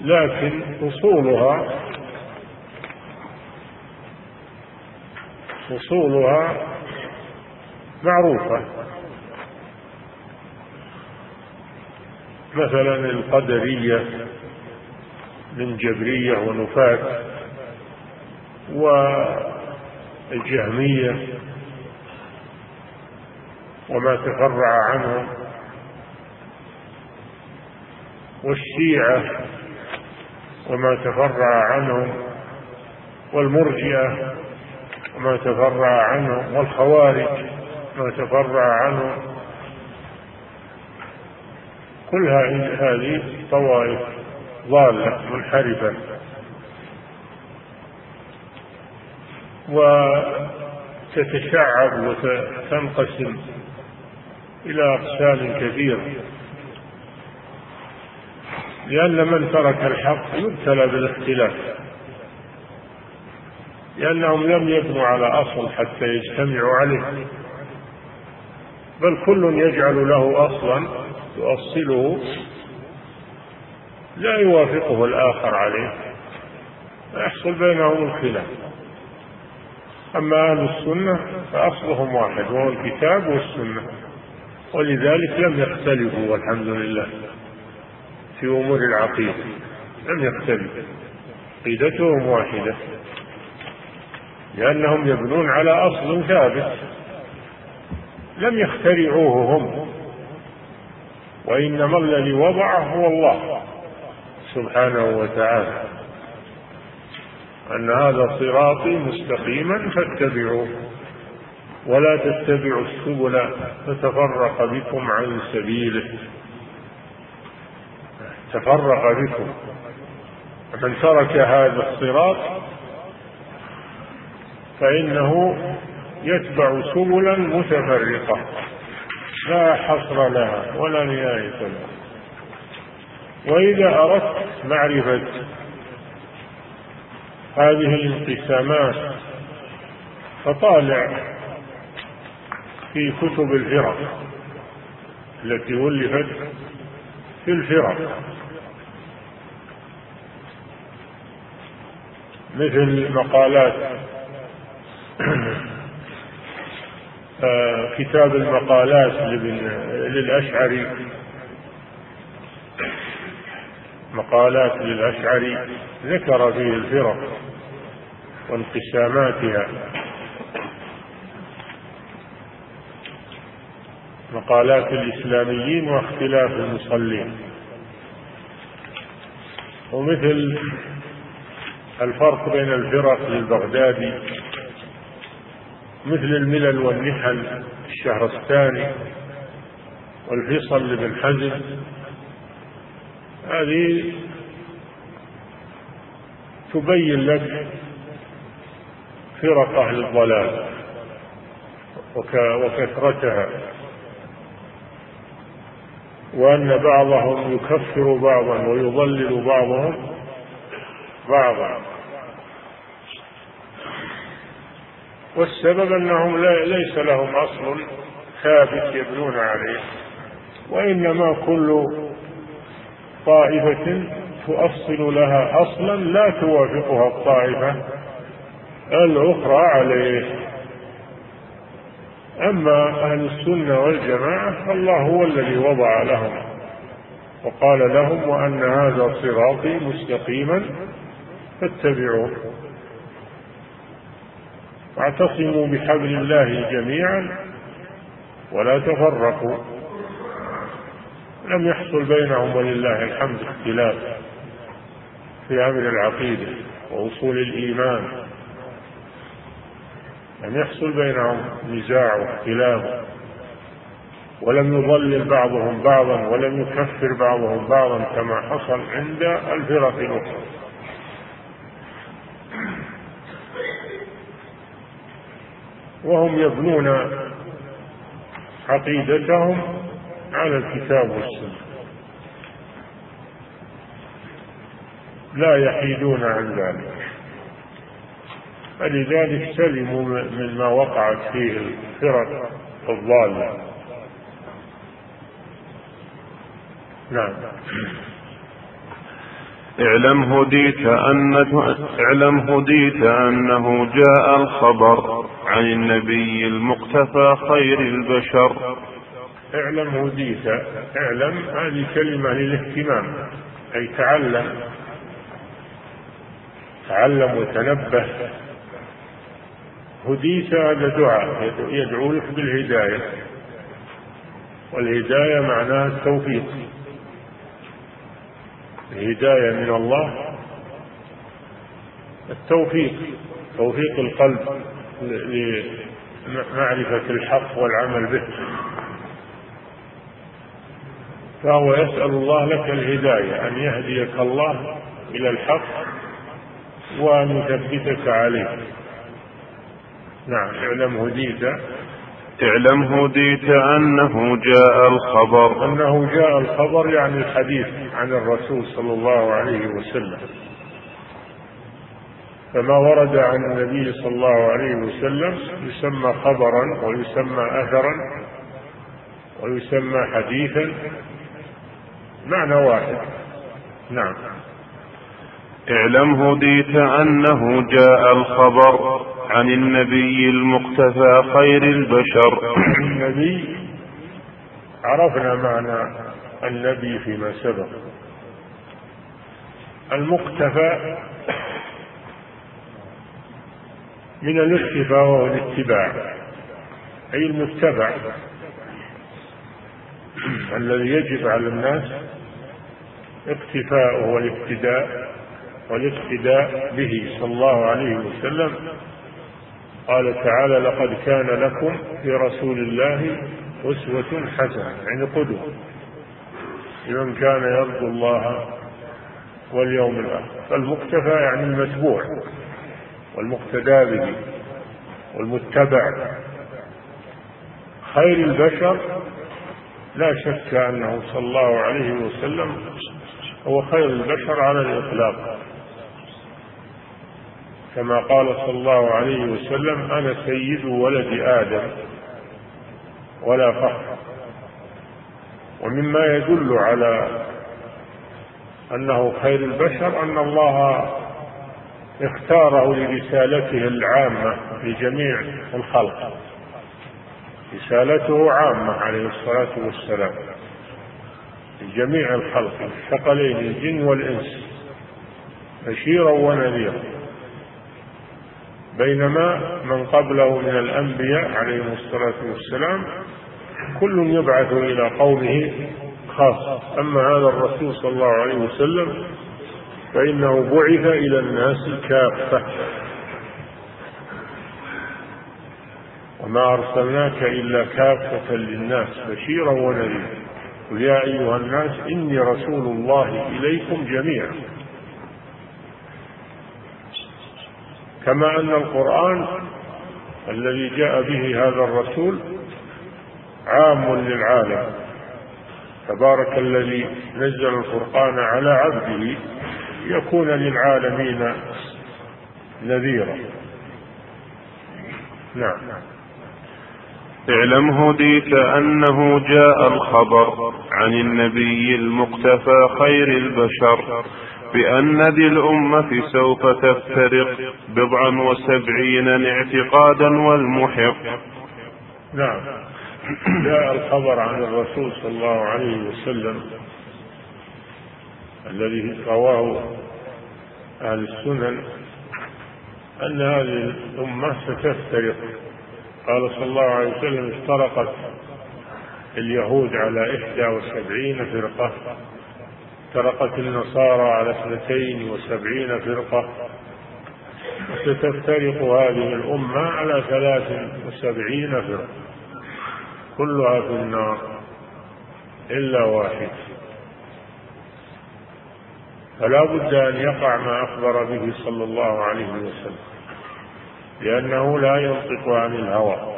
لكن أصولها أصولها معروفة. مثلا القدرية من جبرية ونفاة والجهمية وما تفرع عنهم والشيعة وما تفرع عنهم والمرجئة وما تفرع عنهم والخوارج ما تفرع عنهم كل هذه طوائف ضالة منحرفة. وتتشعب وتنقسم إلى أقسام كثيرة. لأن من ترك الحق يبتلى بالاختلاف. لأنهم لم يبنوا على أصل حتى يجتمعوا عليه. بل كل يجعل له أصلا يؤصله لا يوافقه الآخر عليه فيحصل بينهم الخلاف. أما أهل السنة فأصلهم واحد وهو الكتاب والسنة ولذلك لم يختلفوا والحمد لله في أمور العقيدة لم يختلفوا عقيدتهم واحدة لأنهم يبنون على أصل ثابت لم يخترعوه هم. وإنما الذي وضعه هو الله سبحانه وتعالى. أن هذا صراطي مستقيما فاتبعوه ولا تتبعوا السبل فتفرق بكم عن سبيله. تفرق بكم. من ترك هذا الصراط فإنه يتبع سبلا متفرقة. لا حصر لها ولا نهاية لها. وإذا أردت معرفة هذه الانقسامات فطالع في كتب الفرق التي ولفت في الفرق. مثل مقالات كتاب المقالات للأشعري. مقالات للأشعري. ذكر فيه الفرق وانقساماتها. مقالات الإسلاميين واختلاف المصلين. ومثل الفرق بين الفرق للبغدادي مثل الملل والنحل الشهرستاني والفيصل لابن حزم. هذه تبين لك فرق أهل الضلال وكثرتها وأن بعضهم يكفر بعضا ويضلل بعضهم بعضا. والسبب أنهم ليس لهم أصل ثابت يبنون عليه وإنما كل طائفة تؤصل لها أصلا لا توافقها الطائفة الأخرى عليه. أما أهل السنة والجماعة فالله هو الذي وضع لهم وقال لهم وأن هذا صراطي مستقيما فاتبعوه. واعتصموا بحبل الله جميعا ولا تفرقوا. لم يحصل بينهم ولله الحمد اختلاف في أمر العقيدة وأصول الإيمان. لم يحصل بينهم نزاع واختلاف ولم يضلل بعضهم بعضا ولم يكفر بعضهم بعضا كما حصل عند الفرق الأخرى. وهم يبنون عقيدتهم على الكتاب والسنة. لا يحيدون عن ذلك. فلذلك سلموا مما وقعت فيه الفرق الضالة. نعم. اعلم هديت أن اعلم هديت أنه جاء الخبر عن النبي المقتفى خير البشر. اعلم هديت اعلم هذه كلمة للاهتمام أي تعلم تعلم وتنبه. هديت هذا دعاء يدعو لك بالهداية. والهداية معناها التوفيق. الهداية من الله التوفيق توفيق القلب لمعرفة الحق والعمل به. فهو يسأل الله لك الهداية أن يهديك الله إلى الحق وأن يثبتك عليه. نعم اعلم هديت اعلم هديت أنه جاء الخبر. أنه جاء الخبر يعني الحديث عن الرسول صلى الله عليه وسلم. فما ورد عن النبي صلى الله عليه وسلم يسمى خبرا ويسمى أثرا ويسمى حديثا. معنى واحد. نعم. اعلم هديت أنه جاء الخبر. عن النبي المقتفى خير البشر. النبي عرفنا معنى النبي فيما سبق. المقتفى من الاختفاء وهو الاتباع أي المتبع الذي يجب على الناس اقتفاؤه والاقتداء والاقتداء به صلى الله عليه وسلم قال تعالى لقد كان لكم في رسول الله أسوة حسنة يعني قدوة. لمن كان يرجو الله واليوم الآخر. فالمقتفى يعني المتبوع والمقتدى به والمتبع. خير البشر لا شك أنه صلى الله عليه وسلم هو خير البشر على الإطلاق. كما قال صلى الله عليه وسلم أنا سيد ولد آدم ولا فخر. ومما يدل على أنه خير البشر أن الله اختاره لرسالته العامة لجميع الخلق. رسالته عامة عليه الصلاة والسلام. لجميع الخلق الثقلين الجن والإنس. بشيرا ونذيرا. بينما من قبله من الأنبياء عليهم الصلاة والسلام كل يبعث إلى قومه خاص. أما هذا الرسول صلى الله عليه وسلم فإنه بعث إلى الناس كافة. وما أرسلناك إلا كافة للناس بشيرا ونذيرا. قل يا أيها الناس إني رسول الله إليكم جميعا. كما أن القرآن الذي جاء به هذا الرسول عام للعالم. تبارك الذي نزل الفرقان على عبده يكون للعالمين نذيرا. نعم. اعلم هديت أنه جاء الخبر عن النبي المقتفى خير البشر. بأن ذي الأمة سوف تفترق بضعا وسبعين اعتقادا والمحق. نعم. جاء الخبر عن الرسول صلى الله عليه وسلم الذي رواه أهل السنن أن هذه الأمة ستفترق. قال صلى الله عليه وسلم افترقت اليهود على إحدى وسبعين فرقة. افترقت النصارى على اثنتين وسبعين فرقة وستفترق هذه الأمة على ثلاث وسبعين فرقة. كلها في النار إلا واحد. فلا بد أن يقع ما أخبر به صلى الله عليه وسلم لأنه لا ينطق عن الهوى.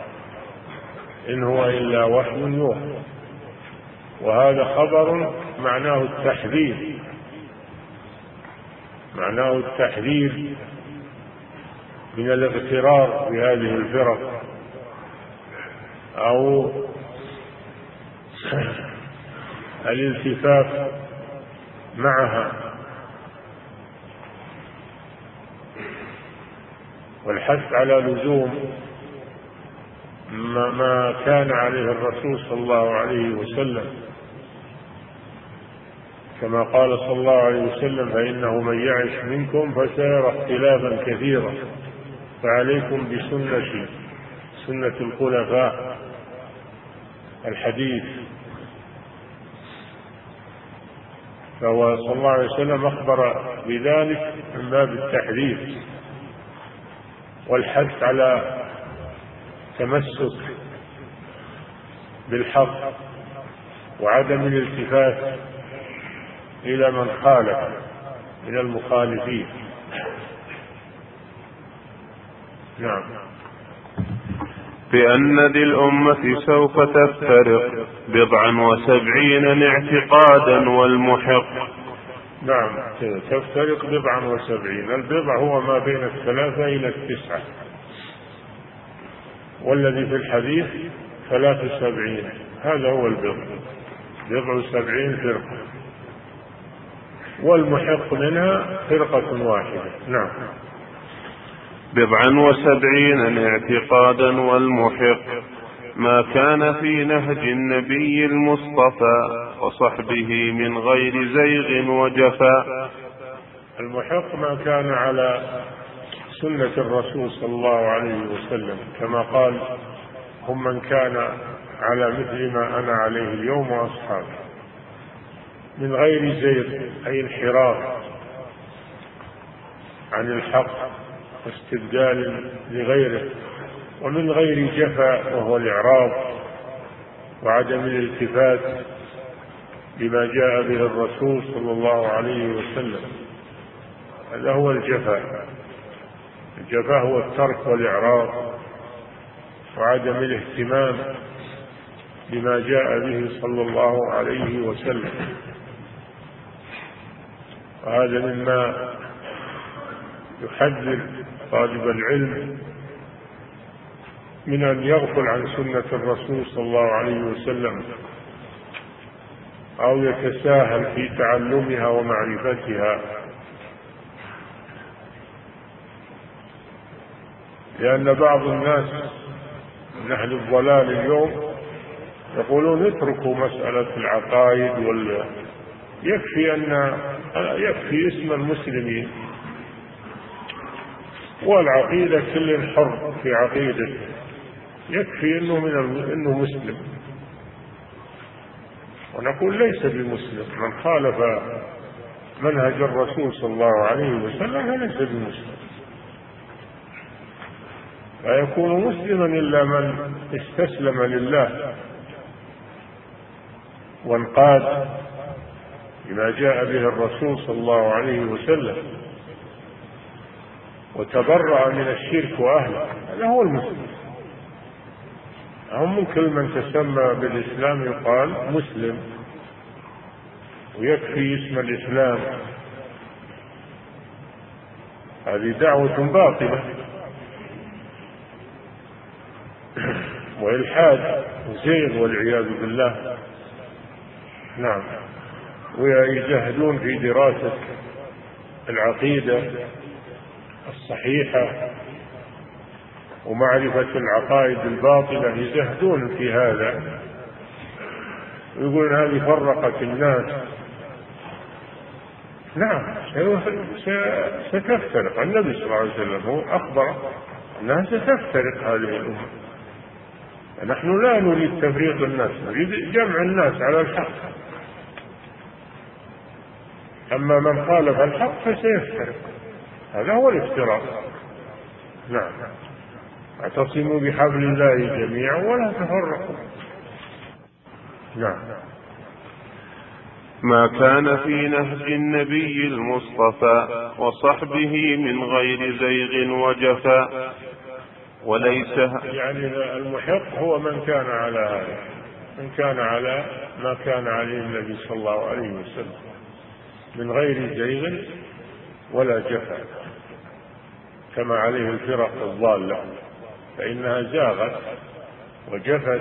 إن هو إلا وحي يوحى. وهذا خبر معناه التحذير. معناه التحذير من الاغترار بهذه الفرق. أو الالتفاف معها. والحث على لزوم ما كان عليه الرسول صلى الله عليه وسلم. كما قال صلى الله عليه وسلم فإنه من يعش منكم فسيرى اختلافا كثيرا. فعليكم بسنتي سنة الخلفاء. الحديث. فهو صلى الله عليه وسلم أخبر بذلك من باب التحذير والحث على تمسك بالحق وعدم الالتفات إلى من خالف من المخالفين. نعم. بأن ذي الأمة سوف تفترق بضعا وسبعين اعتقادا والمحق. نعم. تفترق بضعا وسبعين. البضع هو ما بين الثلاثة إلى التسعة. والذي في الحديث ثلاث سبعين هذا هو البضع. بضع سبعين فرقة. والمحق منها فرقة واحدة. نعم. بضعا وسبعين اعتقادا والمحق. ما كان في نهج النبي المصطفى وصحبه من غير زيغ وجفاء. المحق ما كان على سنة الرسول صلى الله عليه وسلم. كما قال هم من كان على مثل ما أنا عليه اليوم وأصحابي. من غير زيغ أي انحراف عن الحق واستبدال لغيره ومن غير جفا وهو الإعراض وعدم الالتفات بما جاء به الرسول صلى الله عليه وسلم. هذا هو الجفاء الجفاء هو الترك والإعراض وعدم الاهتمام بما جاء به صلى الله عليه وسلم. وهذا مما يحذر طالب العلم من أن يغفل عن سنة الرسول صلى الله عليه وسلم أو يتساهل في تعلمها ومعرفتها. لأن بعض الناس من أهل الضلال اليوم يقولون اتركوا مسألة العقائد وال يكفي أن يكفي اسم المسلمين. والعقيدة كل حر في عقيدته. يكفي إنه من إنه مسلم. ونقول ليس بمسلم. من خالف منهج الرسول صلى الله عليه وسلم فليس بمسلم. لا يكون مسلما إلا من استسلم لله. وانقاد بما جاء به الرسول صلى الله عليه وسلم وتبرأ من الشرك وأهله. هذا هو المسلم. هم كل من تسمى بالإسلام يقال مسلم ويكفي اسم الإسلام. هذه دعوة باطلة. وإلحاد زيغ والعياذ بالله. نعم. ويجهدون في دراسة العقيدة الصحيحة ومعرفة العقائد الباطلة يزهدون في هذا. ويقولون هذه فرقت الناس. نعم ستفترق. النبي صلى الله عليه وسلم هو أخبر أنها ستفترق هذه الأمة. نحن لا نريد تفريق الناس نريد جمع الناس على الحق. أما من خالف الحق فسيفترق. هذا هو الافتراق نعم. اعتصموا بحبل الله جميعا ولا تفرقوا. نعم. ما كان في نهج النبي المصطفى وصحبه من غير زيغ وجفاء وليس يعني المحق هو من كان على هذا من كان على ما كان عليه النبي صلى الله عليه وسلم. من غير زيغ ولا جفاء كما عليه الفرق الضالة فإنها زاغت وجفت